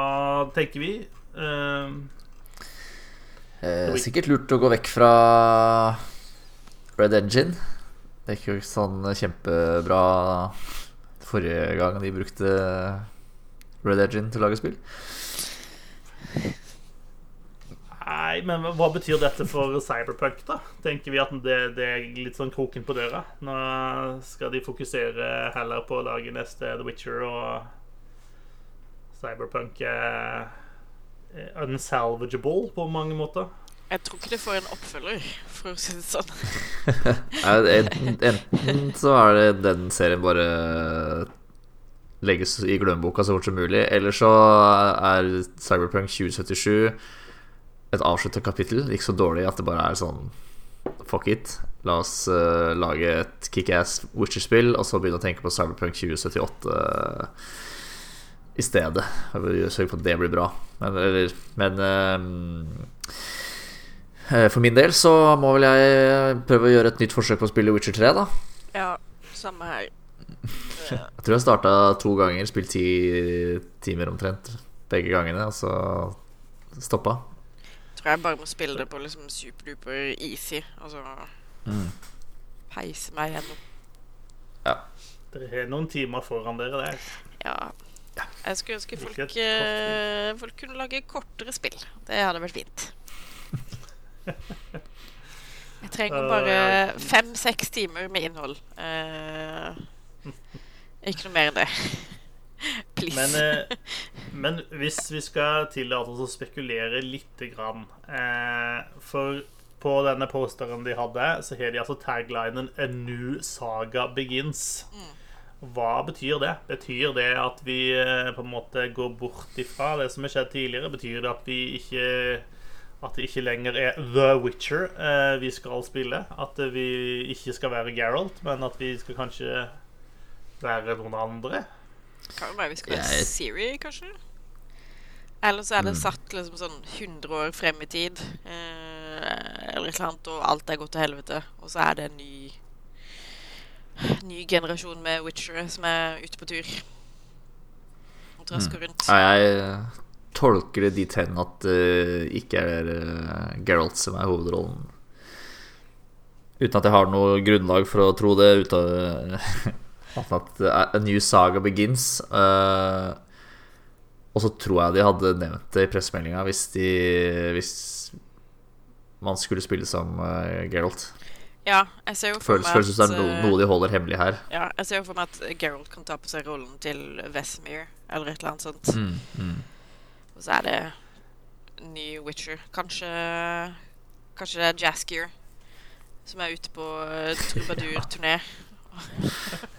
tenker vi? Eh, Eh, sikkert lurt å gå vekk fra Red Engine. Det er ikke sånn kjempebra forrige gang de brukte Red Engine til å lage spill. Nei, men hva betyr dette for Cyberpunk, da? Tenker vi at det, det er litt sånn kroken på døra? Nå skal de fokusere heller på å lage neste The Witcher, og Cyberpunk er unsalvageable på mange måter. Jeg tror ikke det får en oppfølger, for å si det sånn. Enten, så er det den serien bare legges i glemmeboka så fort som mulig, eller så er Cyberpunk 2077 et avsluttet kapittel. Ikke så dårlig at det bare er sånn Fuck it. La oss uh, lage et kickass Witcher-spill, og så begynne å tenke på Cyberpunk 2078 uh, i stedet. Sørge for at det blir bra. Eller, men uh, for min del så må vel jeg prøve å gjøre et nytt forsøk på å spille Witcher 3, da. Ja, samme her. Jeg tror jeg starta to ganger, spilt ti timer omtrent begge gangene, og så stoppa. Jeg tror jeg bare må spille det på liksom superduper easy, og så Mm. peise meg gjennom. Ja. Dere har noen timer foran dere der. Ja. Jeg skulle ønske folk, eh, folk kunne lage kortere spill. Det hadde vært fint. Jeg trenger bare fem-seks timer med innhold. Uh, ikke noe mer enn det. Please. Men, uh, men hvis vi skal tillate oss å spekulere lite grann uh, For på denne posteren de hadde, så har de altså taglinen 'A new saga begins'. Hva betyr det? Betyr det at vi på en måte går bort ifra det som har skjedd tidligere? Betyr det at vi ikke At det ikke lenger er The Witcher eh, vi skal spille? At vi ikke skal være Geralt, men at vi skal kanskje være noen andre? Kan jo være vi skal være yeah. Siri, kanskje? Eller så er det satt liksom sånn 100 år frem i tid. Eh, eller et eller annet, og alt er gått til helvete. Og så er det en ny Ny generasjon med witchere som er ute på tur. Og trasker rundt. Ja, jeg tolker det dit hen at det ikke er uh, Geralt som er hovedrollen. Uten at jeg har noe grunnlag for å tro det, uten at uh, A New Saga Begins. Uh, og så tror jeg de hadde nevnt det i pressemeldinga hvis, de, hvis man skulle spille som uh, Geralt. Ja, jeg ser jo for meg føles som det er at, no, eh, noe de holder hemmelig her. Ja, jeg ser jo for meg at Geralt kan ta på seg rollen til Vesemir, eller et eller annet sånt. Mm, mm. Og så er det ny Witcher. Kanskje Kanskje det er Jaskier som er ute på trubadurturné. trubadur-turné.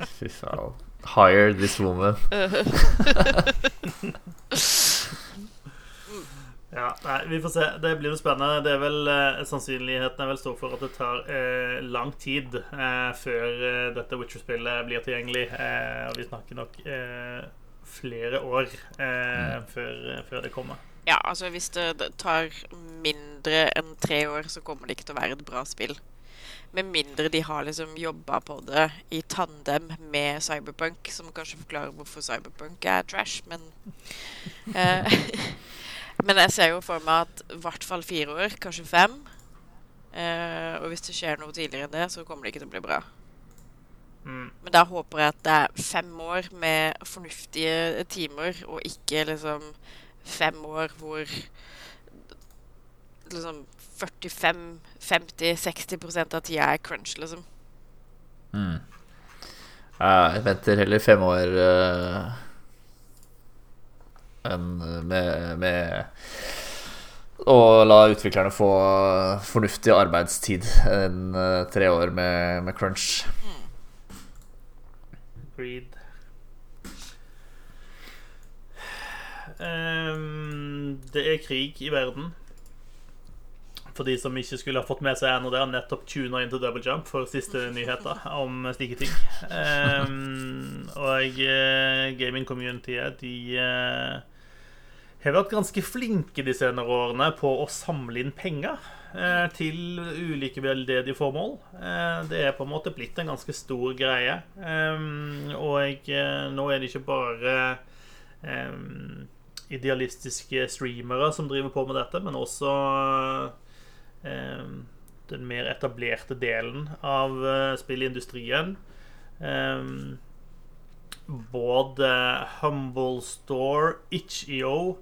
Fy faen. Hire this woman. Ja, nei, Vi får se. Det blir jo spennende. Det er vel, eh, Sannsynligheten er vel stor for at det tar eh, lang tid eh, før eh, dette Witcher-spillet blir tilgjengelig. Eh, og vi snakker nok eh, flere år eh, før, før det kommer. Ja, altså hvis det det tar mindre enn tre år, så kommer det ikke til å være et bra spill. Med mindre de har liksom jobba på det i tandem med Cyberpunk, som kanskje forklarer hvorfor Cyberpunk er trash, men eh, Men jeg ser jo for meg at i hvert fall fire år, kanskje fem. Eh, og hvis det skjer noe tidligere enn det, så kommer det ikke til å bli bra. Mm. Men da håper jeg at det er fem år med fornuftige timer, og ikke liksom fem år hvor liksom 45-50-60 av tida er crunch, liksom. Mm. Jeg venter heller fem år uh, enn med, med å la utviklerne få fornuftig arbeidstid enn uh, tre år med, med crunch. Agreed. Um, det er krig i verden. For de som ikke skulle ha fått med seg ennå det, har nettopp tuna inn til Double Jump for siste nyheter om slike ting. Um, og uh, gaming-communityet, de uh, har vært ganske flinke de senere årene på å samle inn penger til ulike veldedige formål. det er på en måte blitt en ganske stor greie. Og nå er det ikke bare idealistiske streamere som driver på med dette, men også den mer etablerte delen av spillindustrien. Både Humble Store, Itch.io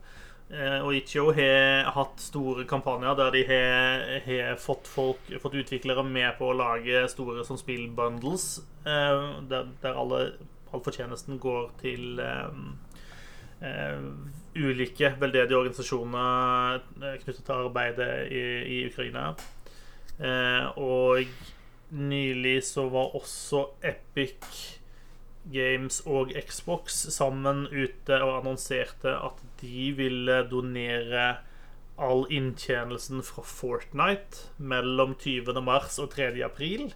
og Itch.io har hatt store kampanjer der de har, har fått, folk, fått utviklere med på å lage store sånn spillbundles, uh, der, der, alle all fortjenesten går til um, ulike veldedige organisasjoner eh, knyttet til arbeidet i, i Ukraina. Uh, og nylig så var også Epic Games og Xbox sammen ute og annonserte at de ville donere all inntjenelsen fra Fortnite mellom 20. mars og 3. april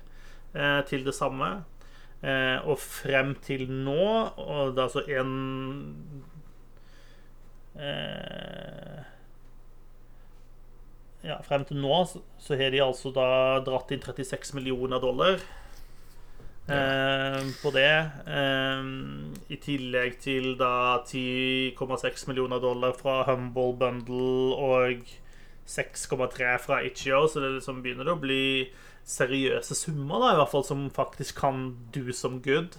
eh, til det samme. Eh, og frem til nå, og det er altså en Eh, ja, frem til nå så har de altså da dratt inn 36 millioner dollar eh, på det. Eh, I tillegg til da 10,6 millioner dollar fra Humble Bundle og 6,3 fra Itch.io, så det liksom begynner å bli seriøse summer, da, i hvert fall, som faktisk kan do some good.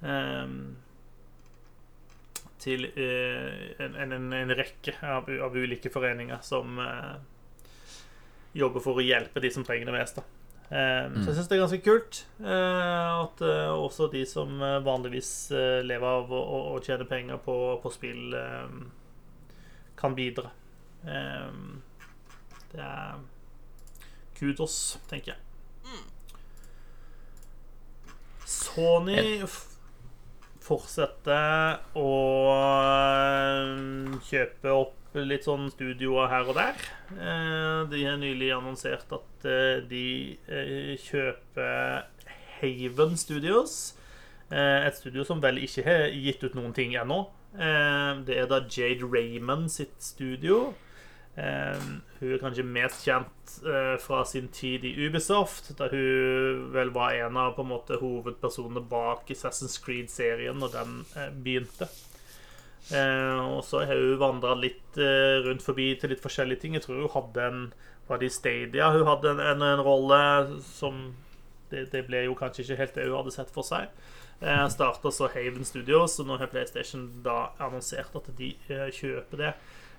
Um, til uh, en, en, en, rekke av, av, ulike foreninger som uh, jobber for å hjelpe de som trenger det mest. Mm. Så jeg syns det er ganske kult at også de som vanligvis lever av å, tjene penger på, på spill, kan bidra. Det er kudos, tenker jeg. Mm. Sony fortsetter å eh, kjøpe opp litt sånn studioer her og der. Eh, de har nylig annonsert at eh, de kjøper Haven Studios. Et studio som vel ikke har gitt ut noen ting ennå. Det er da Jade Raymond sitt studio. Hun er kanskje mest kjent fra sin tid i Ubisoft, da hun vel var en av på en måte hovedpersonene bak Assassin's Creed-serien når den begynte. Uh, og så har hun vandra litt rundt forbi til litt forskjellige ting. Jeg tror hun hadde en Var det i Stadia hun hadde en, en, en rolle som det, det, ble jo kanskje ikke helt det hun hadde sett for seg. Eh, Starta så Haven Studios, og nå har PlayStation da annonsert at de kjøper det.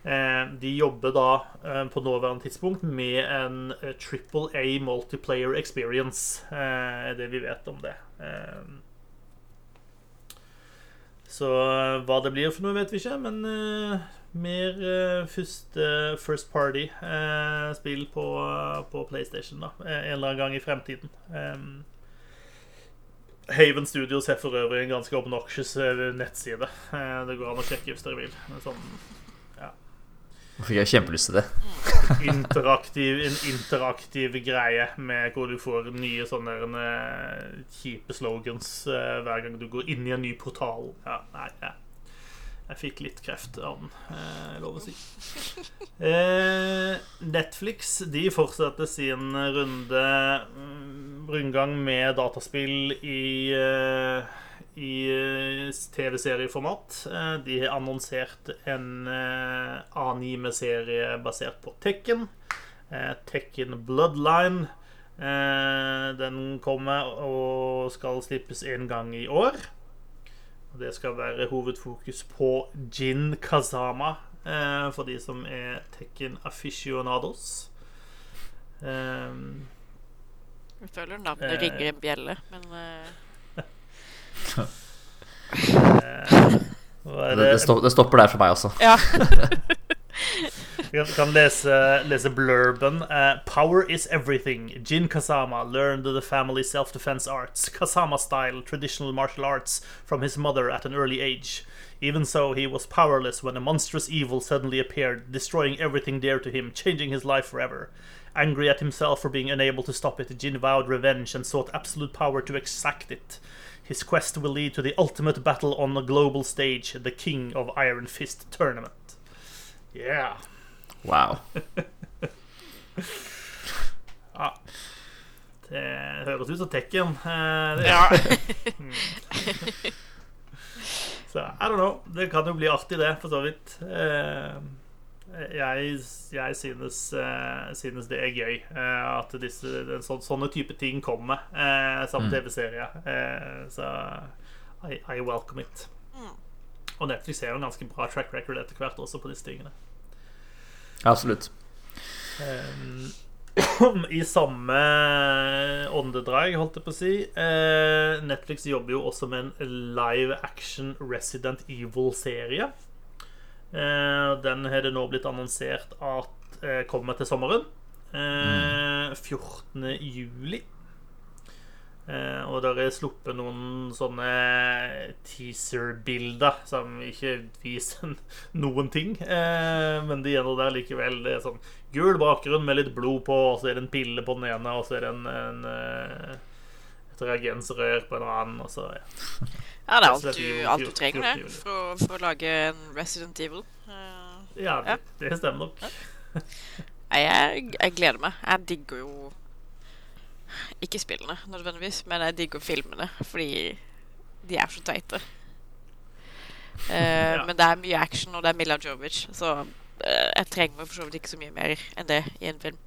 Eh, de jobber da eh, på nåværende tidspunkt med en eh, triple A multiplayer experience, er det vi vet om det. Så hva det blir for noe, vet vi ikke, men mer første First Party-spill på, på, PlayStation da, en eller annen gang i fremtiden. Haven Studios er for øvrig en ganske obnoxious nettside. Det går an å sjekke hvis dere vil. Sånn nå fikk jeg kjempelyst til det. interaktiv, en interaktiv greie med hvor du får nye sånne uh, kjipe slogans uh, hver gang du går inn i en ny portal. Ja, nei, ja. Jeg fikk litt kreft av den, eh, lov å si. Netflix de fortsetter sin runde mm, rundgang med dataspill i i eh, TV-serieformat. Eh, de har annonsert en eh, anime-serie basert på Tekken. Tekken Bloodline. Den kommer og skal slippes en gang i år. Det skal være hovedfokus på Jin Kazama for de som er Tekken aficionados. Jeg føler navnet ringer en bjelle, men det, det, stopper, det, stopper der for meg også. Ja. Vi kan lese, lese blurben. Uh, Power is everything. Jin Kazama learned the family self-defense arts, Kazama-style traditional martial arts, from his mother at an early age. Even so, he was powerless when a monstrous evil suddenly appeared, destroying everything dear to him, changing his life forever. Angry at himself for being unable to stop it, Jin vowed revenge and sought absolute power to exact it. His quest will lead to the ultimate battle on the global stage, the King of Iron Fist tournament. Yeah. Wow. Ja. Det høres ut som Tekken. Eh, det- Ja. Så I don't know. Det kan jo bli artig, det, for så vidt. Eh, Jeg, jeg synes, eh, synes det er gøy eh, at disse, sånn, sånne type ting kommer Samt som TV-serie. Eh, så I, I welcome it. Og Netflix har jo en ganske bra track record etter hvert også på disse tingene. Absolutt. Um, I samme åndedrag, holdt jeg på å si. eh, Netflix jobber jo også med en live action Resident Evil-serie. Eh, den har det nå blitt annonsert at eh, kommer til sommeren. Eh, 14. juli. Og der er sluppet noen sånne teaser-bilder som ikke viser noen ting. Men de er nå der likevel. Det er sånn gul bakgrunn med litt blod på, og så er det en pille på den ene, og så er det en, en et reagensrør på en annen, og så ja. Ja, det er alt du, alt du trenger det, for, for å lage en Resident Evil. Uh, Ja, Ja. det, det stemmer nok. Jeg, jeg gleder meg. Jeg digger jo Ikke spillene nødvendigvis, men jeg digger filmene fordi de er så teite. Uh, Ja. Men det er mye action, og det er Mila Jovic, så uh, jeg trenger for så vidt ikke så mye mer enn det i en film.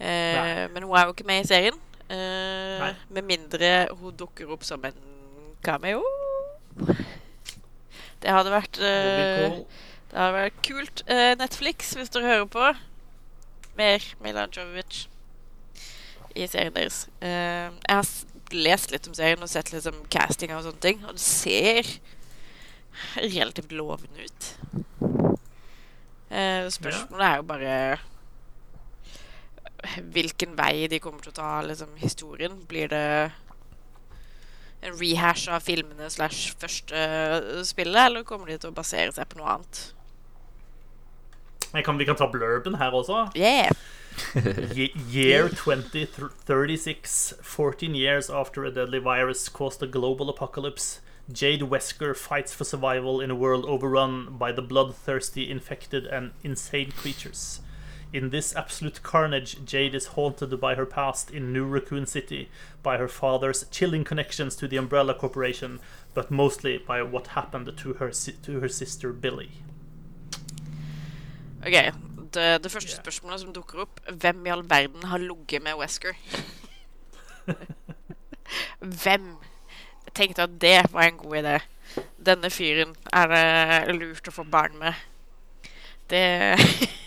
Uh, men hun er jo ikke med i serien. Nei. med mindre hun dukker opp som en cameo. Det hadde vært cool. det hadde vært kult. Uh, Netflix, hvis dere hører på. Mer Milan Jovovic i serien deres. Jeg har lest litt om serien og sett litt om castinga og sånne ting, og det ser relativt lovende ut. Spørsmålet er jo bare hvilken vei de kommer til å ta liksom, historien. Blir det en rehash av filmene slash første spillet, eller kommer de til å basere seg på noe annet? Jeg kan, vi kan ta blurben her også. Yeah! Ye- Year 2036, 14 years after a deadly virus caused a global apocalypse, Jade Wesker fights for survival in a world overrun by the bloodthirsty, infected, and insane creatures. In this absolute carnage, Jade is haunted by her past in New Raccoon City, by her father's chilling connections to the Umbrella Corporation, but mostly by what happened to her, to her sister Billy. Ok, det, det første spørsmålet som dukker opp Hvem i all verden har ligget med Wesker? Hvem? Jeg tenkte at det var en god idé. Denne fyren er det lurt å få barn med. Det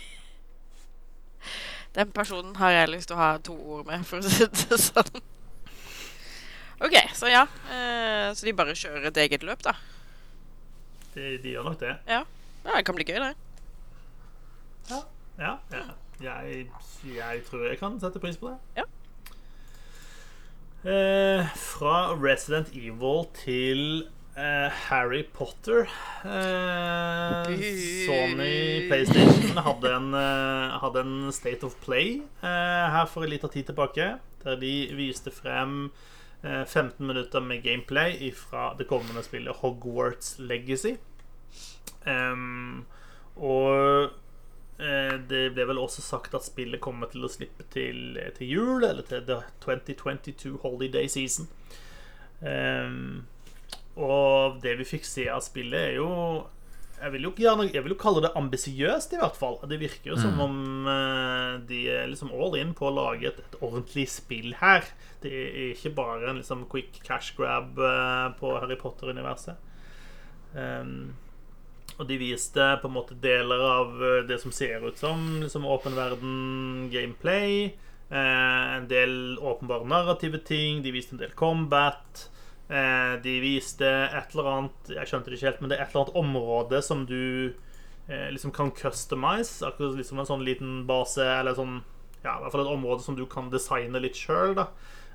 Den personen har jeg lyst til å ha to ord med, for å si det sånn. OK, så ja. eh, Så de bare kjører et eget løp, da. De, de gjør nok det. Ja, det kan bli gøy, det. Ja, ja, ja. Jeg, jeg tror jeg kan sette pris på det. Ja. Eh, fra Resident Evil til eh, Harry Potter. Uh, Sony PlayStation hadde en, uh, hadde en State of Play her for en liten tid tilbake. Der de viste frem eh, 15 minutter med gameplay fra det kommende spillet Hogwarts Legacy. Um, og Det ble vel også sagt at spillet kommer til å slippe til, til jul, eller til the 2022 holiday season. Ehm, og det vi fikk se av spillet, er jo Jeg vil jo, gjerne, jeg vil jo kalle det ambisiøst, i hvert fall. Det virker jo som om eh, de er liksom all in på å lage et, et ordentlig spill her. Det er ikke bare en liksom quick cash grab eh, på Harry Potter-universet. Um, og de viste på en måte deler av eh, det som ser ut som liksom åpen verden gameplay. Eh, en del åpenbare narrative ting. De viste en del combat. Eh, de viste et eller annet Jeg skjønte det ikke helt, men det er et eller annet område som du eh, liksom kan customize. Akkurat liksom en sånn liten base, eller sånn Ja, i hvert fall et område som du kan designe litt sjøl, da.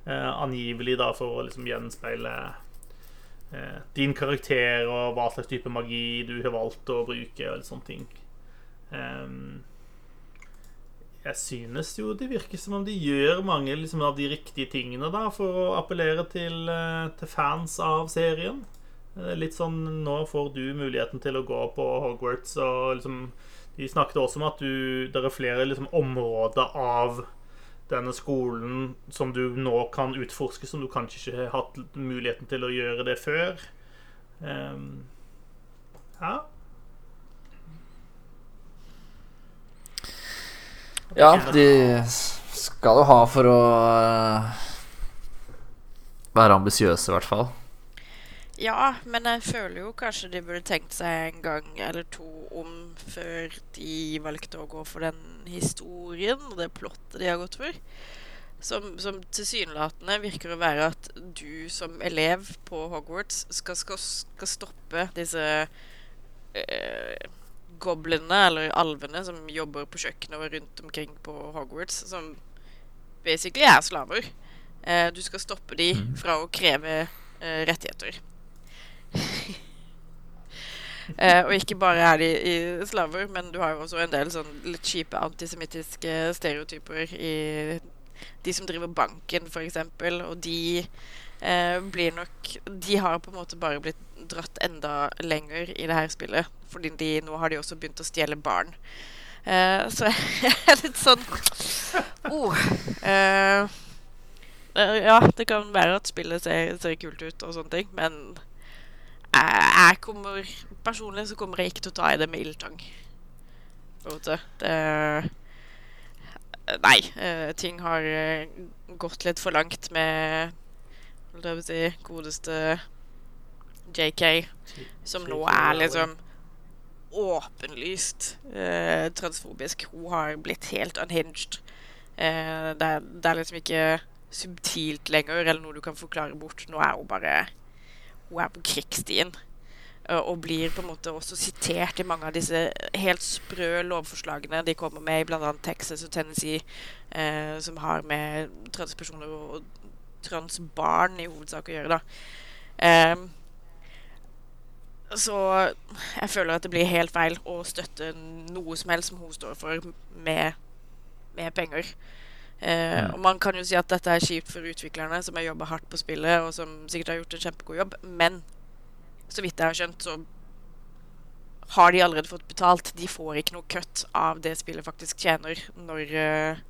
Eh, angivelig da for å liksom gjenspeile din karakter og hva slags type magi du har valgt å bruke, og litt sånne ting. Ehm, jeg synes jo det virker som om de gjør mange liksom, av de riktige tingene da, for å appellere til, eh, til fans av serien. Eh, Litt sånn Nå får du muligheten til å gå på Hogwarts, og liksom De snakket også om at du, det er flere liksom, områder av denne skolen som du nå kan utforske, som du kanskje ikke har hatt muligheten til å gjøre det før. Um, ja. Ja, de skal jo ha for å eh, være ambisiøse, i hvert fall. Ja, men jeg føler jo kanskje de burde tenkt seg en gang eller to om før de valgte å gå for den historien og det plottet de har gått for. Som, som tilsynelatende virker å være at du som elev på Hogwarts skal, skal, skal stoppe disse eh, goblinene, eller alvene, som jobber på kjøkkenet og rundt omkring på Hogwarts, som basically er slaver. Eh, du skal stoppe de fra å kreve eh, rettigheter. Eh, og ikke bare er de i slaver, men du har jo også en del sånn litt kjipe antisemittiske stereotyper i de som driver banken, f.eks. Og de eh, blir nok De har på en måte bare blitt dratt enda lenger i det her spillet. Fordi de, nå har de også begynt å stjele barn. Uh, så jeg er litt sånn oh, Uh, Ja, det kan være at spillet ser, ser kult ut og sånne ting, men jeg, kommer Personlig så kommer jeg ikke til å ta i det med ildtang. Det Nei. ting har gått litt for langt med Holdt jeg på å si godeste JK, som nå er liksom åpenlyst eh, transfobisk. Hun har blitt helt unhinged. Eh, det, er, det er liksom ikke subtilt lenger, eller noe du kan forklare bort. Nå er hun bare Hun er på krigsstien. eh, Og blir på en måte også sitert i mange av disse helt sprø lovforslagene de kommer med i bl.a. Texas og Tennessee, eh, som har med transpersoner og transbarn i hovedsak å gjøre, da. Eh, så jeg føler at det blir helt feil å støtte noe som helst som hun står for, med, med penger. Eh, og man kan jo si at dette er kjipt for utviklerne, som har jobba hardt på spillet, og som sikkert har gjort en kjempegod jobb, men så vidt jeg har skjønt, så har de allerede fått betalt. De får ikke noe cut av det spillet faktisk tjener når eh,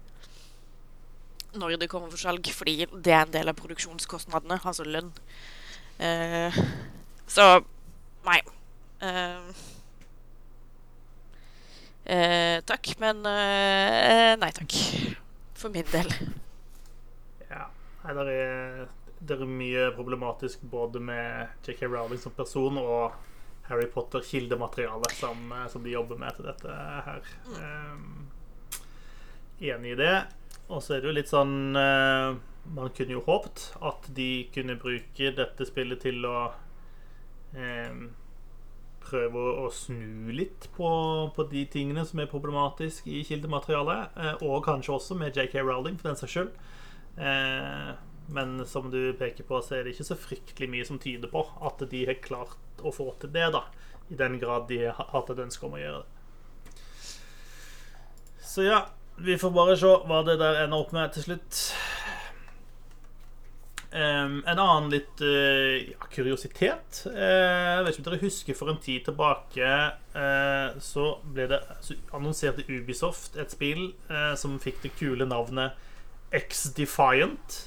når det kommer for salg, fordi det er en del av produksjonskostnadene, altså lønn. Eh, så nei. Uh, uh, takk, men uh, nei takk. For min del. Ja. Nei, det er, det er mye problematisk både med JK Rowling som person og Harry Potter-kildematerialet som, eh, som de jobber med til dette her. Um, enig i det. Og så er det jo litt sånn Man kunne jo håpet at de kunne bruke dette spillet til å prøve å, snu litt på, på de tingene som er problematisk i kildematerialet. Eh, og kanskje også med JK Rowling, for den saks skyld. Eh, men som du peker på, så er det ikke så fryktelig mye som tyder på at de har klart å få til det, da. I den grad de har hatt et ønske om å gjøre det. Så ja, vi får bare se hva det der ender opp med til slutt. Em, en annen litt uh, ja, kuriositet uh, Jeg vet ikke om dere husker for en tid tilbake uh, så ble det så annonserte Ubisoft et spill som fikk det kule navnet X-Defiant.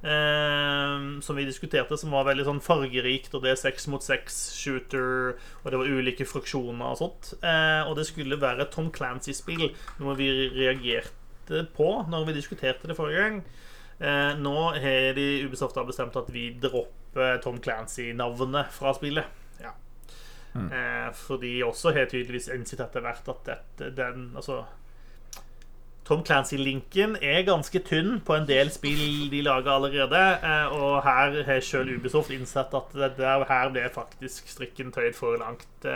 som vi diskuterte, som var veldig sånn fargerikt, og det er seks mot seks shooter, og det var ulike fraksjoner og sånt. Og det skulle være Tom Clancy-spill, noe vi reagerte på når vi diskuterte det forrige gang. Eh, nå har de Ubisoft har bestemt at vi dropper Tom Clancy-navnet fra spillet. Ja. Eh, for de også har tydeligvis innsett etter hvert at dette, den Altså Tom Clancy-linken er ganske tynn på en del spill de lager allerede. Eh, og her har selv Ubisoft innsett at det der, her ble faktisk strikken tøyd for langt.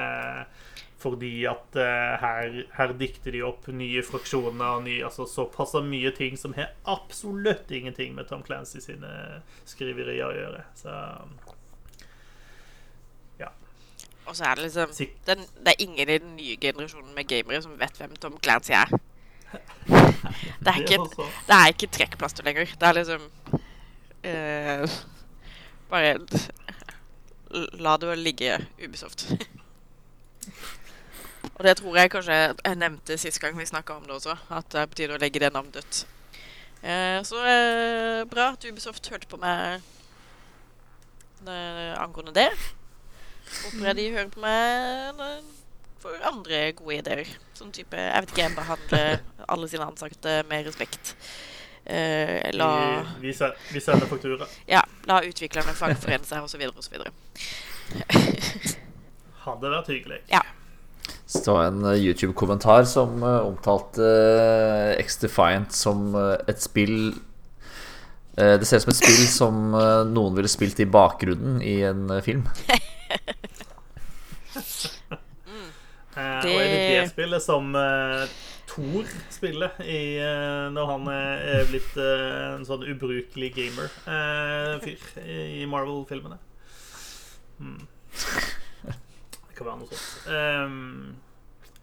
Eh, fordi at uh, her, her dikter de opp nye fraksjoner og nye, altså såpass mye ting som har absolutt ingenting med Tom Clancy sine skriverier å gjøre. Så Og så er det liksom den, Det er ingen i den nye generasjonen med gamere som vet hvem Tom Clancy er. Det er ikke, også. det er ikke trekkplaster lenger. Det er liksom uh, Bare la det ligge, Ubisoft. Og det tror jeg kanskje jeg nevnte sist gang vi snakka om det også, at det er på tide å legge det navnet dødt. Eh, så eh, bra at Ubisoft hørte på meg eh, angående det. Håper jeg de hører på meg for andre gode ideer. Sånn type Jeg vet ikke, behandle alle sine ansatte med respekt. Eh, la, Vi, vi, sender faktura. ja, la utviklerne fagforene seg, osv., osv. Hadde vært hyggelig. Så det var en eh, YouTube-kommentar som eh, omtalte uh, X-Defiant som eh, et spill eh, Det ser ut som et spill som eh, noen ville spilt i bakgrunnen i en eh, film. Eh, Det- Og er det det spillet som uh, Thor spiller i, uh, når han er, blitt uh, en sånn ubrukelig gamer-fyr i Marvel-filmene? Hmm. Kan være noe sånt. Um,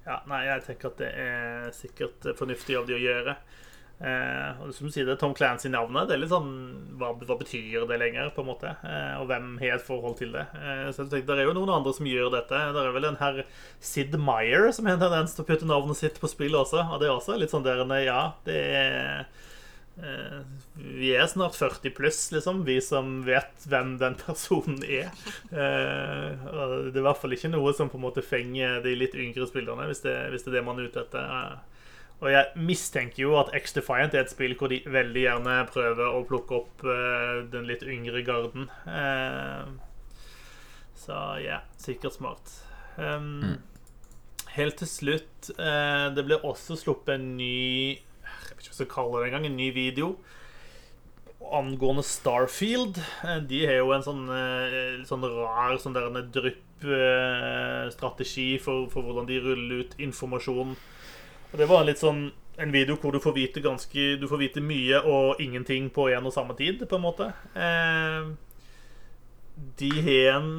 ja, nei, jeg tenker at det er sikkert fornuftig av de å gjøre. Uh, og som du sier, det er Tom Clancy-navnet. Det er litt sånn hva, hva betyr det lenger, på en måte? Uh, og hvem har et forhold til det? Uh, så jeg tenker, Det er jo noen andre som gjør dette. Det er vel en herr Sid Meyer som har en tendens til å putte navnet sitt på spill også. Og det er også litt sånn der Ja, det er Vi er snart 40 pluss, liksom, vi som vet hvem den personen er. Eh, det er i hvert fall ikke noe som på en måte fenger de litt yngre spillerne, hvis det, hvis det er det man er ute etter. Eh, og jeg mistenker jo at X-Defiant er et spill hvor de veldig gjerne prøver å plukke opp eh, den litt yngre garden. Eh, så ja, sikkert smart. Um, Helt til slutt eh, Det ble også sluppet en ny Jeg vet ikke hva jeg skal kalle det engang. En ny video angående Starfield. Eh, De har jo en sånn, eh, sånn rar sånn der drypp-strategi for, for hvordan de ruller ut informasjon. Og Det var litt sånn en video hvor du får vite ganske Du får vite mye og ingenting på en og samme tid, på en måte. Eh, de har en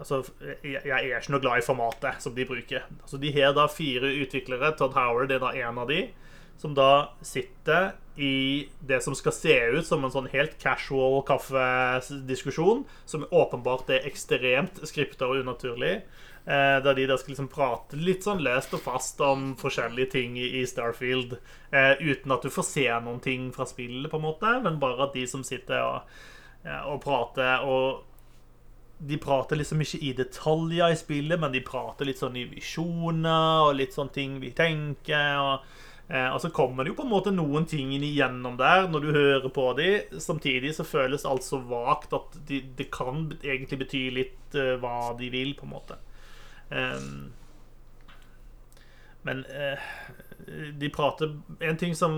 Altså, jeg, jeg er ikke noe glad i formatet som de bruker. Altså, de har da fire utviklere. Todd Howard er da en av de. Som da sitter i det som skal se ut som en sånn helt casual kaffediskusjon. Som åpenbart er ekstremt skripta og unaturlig. Eh, der de da skal liksom prate litt sånn løst og fast om forskjellige ting i, Starfield. Eh, uten at du får se noen ting fra spillet, på en måte. Men bare at de som sitter og, og prater og de prater liksom ikke i detaljer i spillet, men de prater litt sånn i visjoner og litt sånn ting vi tenker. Og, eh, og så kommer det jo på en måte noen ting igjennom der når du hører på dem. Samtidig så føles alt så vagt at de, det kan egentlig bety litt eh, hva de vil, på en måte. Eh, men de prater En ting som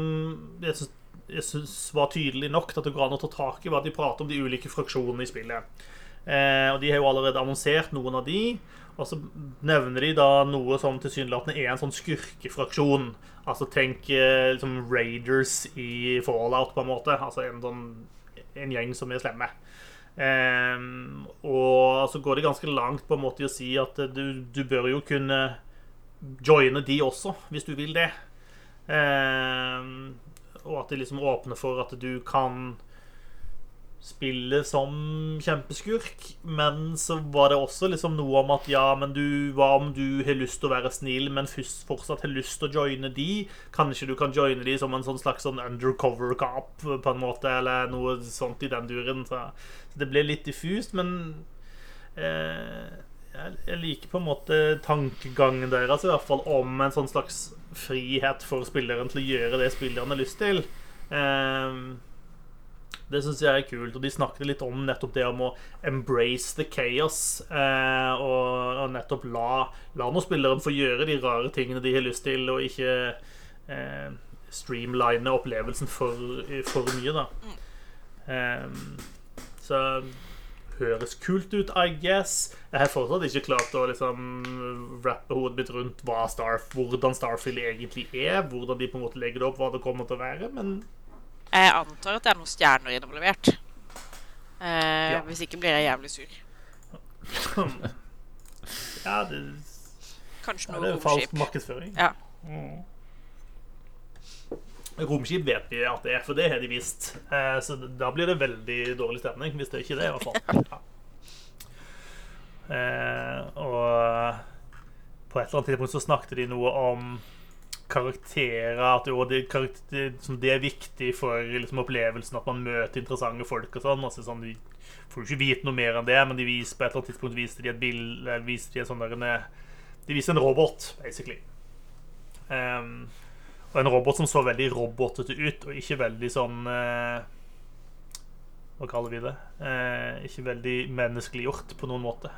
jeg syns, jeg syns var tydelig nok til at det går an å ta tak i, var at de prater om de ulike fraksjonene i spillet. Eh, og De har jo allerede annonsert noen av de. Og så nevner de da noe som tilsynelatende er en sånn skurkefraksjon. Altså tenk eh, liksom Raiders i Fallout, på en måte. Altså en, sånn, en gjeng som er slemme. Eh, og så går det ganske langt på en måte i å si at du, du bør jo kunne joine de også, hvis du vil det. Eh, og at det liksom åpner for at du kan spille som kjempeskurk, men så var det også liksom noe om at ja, men du, hva om du har lyst til å være snill, men først fortsatt har lyst til å joine de? Kanskje du kan joine de som en sånn slags sånn undercover cop, på en måte, eller noe sånt i den duren. Så, så det ble litt diffust, men eh, jeg liker på en måte tankegangen deres, i hvert fall om en sånn slags frihet for spilleren til å gjøre det spilleren har lyst til. Eh, det syns jeg er kult. Og de snakket litt om nettopp det om å embrace the chaos. Eh, og, og nettopp la, la nå spilleren få gjøre de rare tingene de har lyst til, og ikke eh, streamline opplevelsen for, for mye, da. Eh, så høres kult ut, I guess. Jeg har fortsatt ikke klart å liksom rappe hodet mitt rundt Starf, hvordan Starfield egentlig er. Hvordan de på en måte legger det opp, hva det kommer til å være. Men Jeg antar at det er noen stjerner involvert. Eh, Ja. Hvis ikke blir jeg jævlig sur. ja, det, Kanskje ja, noe det er falsk romskip. markedsføring. Ja. Mm. Romskip vet vi at det er, for det har de visst. Eh, så da blir det veldig dårlig stemning, hvis det ikke er det, i hvert fall. Ja. Eh, og på et eller annet tidspunkt så snakket de noe om karakterer, at jo, det, karakter, som det er viktig for liksom, opplevelsen at man møter interessante folk og sånn. Altså, sånn de får jo ikke vite noe mer enn det, men de viser, på et eller annet tidspunkt viste de et bilde viste de sånn der, en, De viser en robot, basically. Um, og en robot som så veldig robotete ut, og ikke veldig sånn eh, Hva kaller vi det? Eh, ikke veldig menneskeliggjort på noen måte.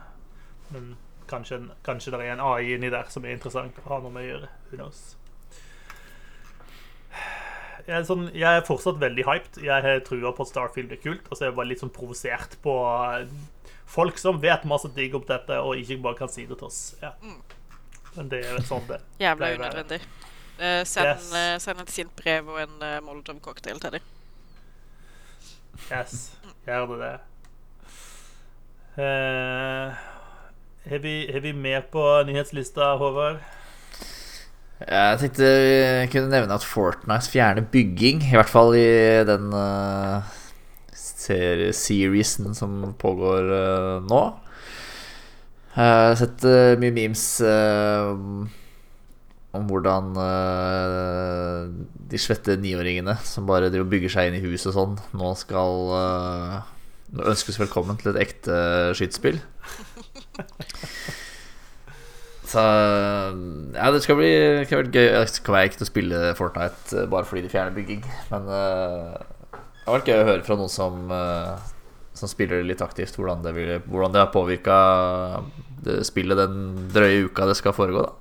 Men kanskje, kanskje det er en AI inni der som er interessant å ha noe med å gjøre. Who knows? Jeg er, sånn, jeg er fortsatt veldig hyped. Jeg har trua på at Starfield er kult. Og så er jeg bare litt sånn provosert på folk som vet masse digg om dette, og ikke bare kan si det til oss. Ja. Men det er sånn det Jævla unødvendig. Uh, send, Yes. uh, send et sint brev og en uh, Molotov-cocktail til dem. Yes, gjør det det. Har uh, vi, vi mer på nyhetslista, Håvard? Jeg tenkte vi kunne nevne at Fortnite fjerner bygging, i hvert fall i den uh, seriesen som pågår uh, nå. Jeg har sett uh, mye memes eh, om hvordan eh, de svette niåringene som bare driver og bygger seg inn i hus og sånn, nå skal eh, Nå ønskes velkommen til et ekte skytespill. Så ja, det skal bli, det skal bli gøy. Det skal være til å spille Fortnite eh, bare fordi de fjerner bygging. Men uh, det har vært gøy å høre fra noen som, uh, som spiller det litt aktivt, hvordan det, vil, hvordan det har påvirka spillet den drøye uka det skal foregå. da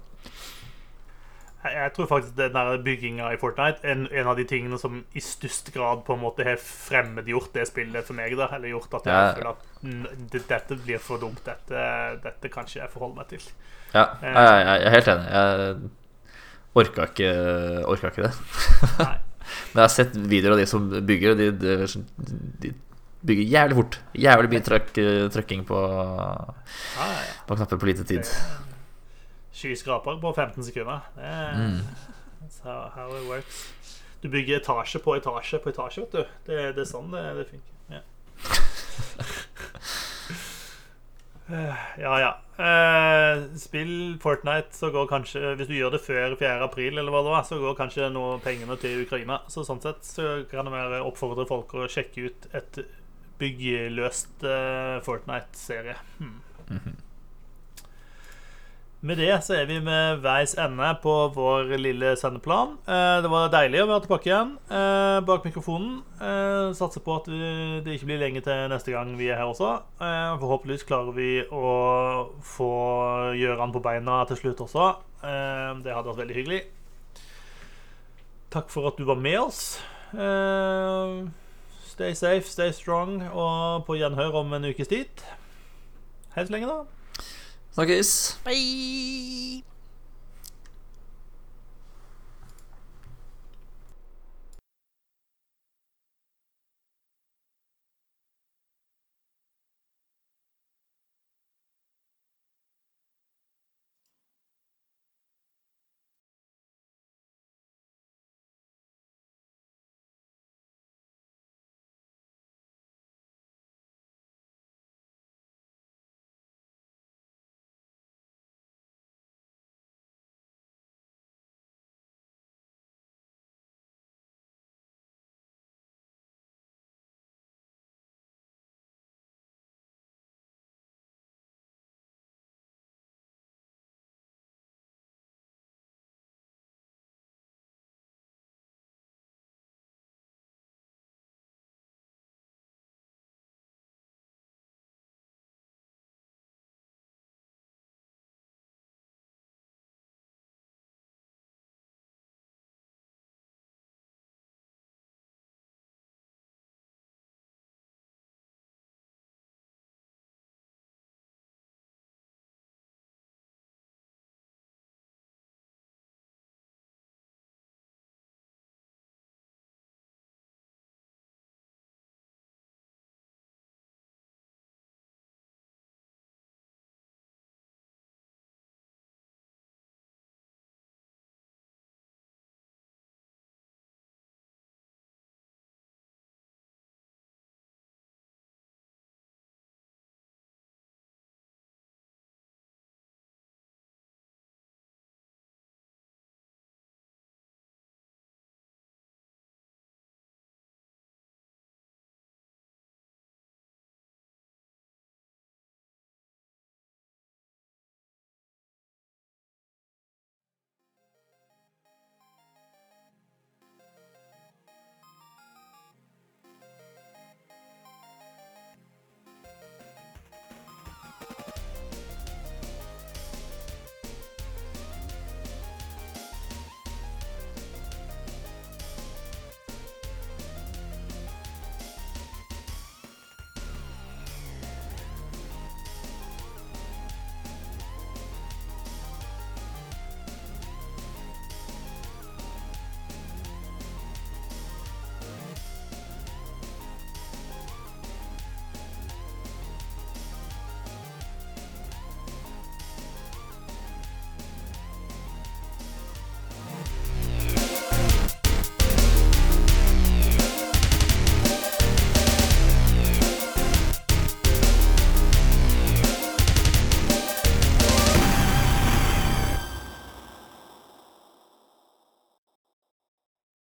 Jeg, jeg tror faktisk den der bygginga i Fortnite er en, en av de tingene som i størst grad på en måte har fremmedgjort det spillet for meg. da Eller gjort at jeg Ja. føler at mm, dette blir for dumt. Dette, dette kan ikke jeg forholde meg til. Ja, jeg, jeg, jeg er helt enig. Jeg orka ikke, orka ikke det. Men jeg har sett videoer av de som bygger, og de, de, de bygger jævlig fort. Jævlig mye trøkk, trøkking på, Ja, ja, ja. på knapper på lite tid. Skyskraper på 15 sekunder. Det er Mm. how, how it works. Du bygger etasje på etasje på etasje, vet du. Det, det er sånn det, det funker. Ja. Eh, ja, ja. Eh, spill Fortnite, så går kanskje Hvis du gjør det før 4. april, eller hva det var, så går kanskje noe pengene til Ukraina. Så sånn sett så kan det være oppfordre folk å sjekke ut et byggeløst eh, Fortnite-serie. Hmm. Med det så er vi med veis ende på vår lille sendeplan. Eh, Det var deilig å være tilbake igjen eh, bak mikrofonen. Eh, Satser på at det ikke blir lenge til neste gang vi er her også. Forhåpentligvis klarer vi å få Gjøran på beina til slutt også. Det hadde vært veldig hyggelig. Takk for at du var med oss. Stay safe, stay strong, og på gjenhør om en ukes tid. Hei så lenge, da. Snakkes. Bye!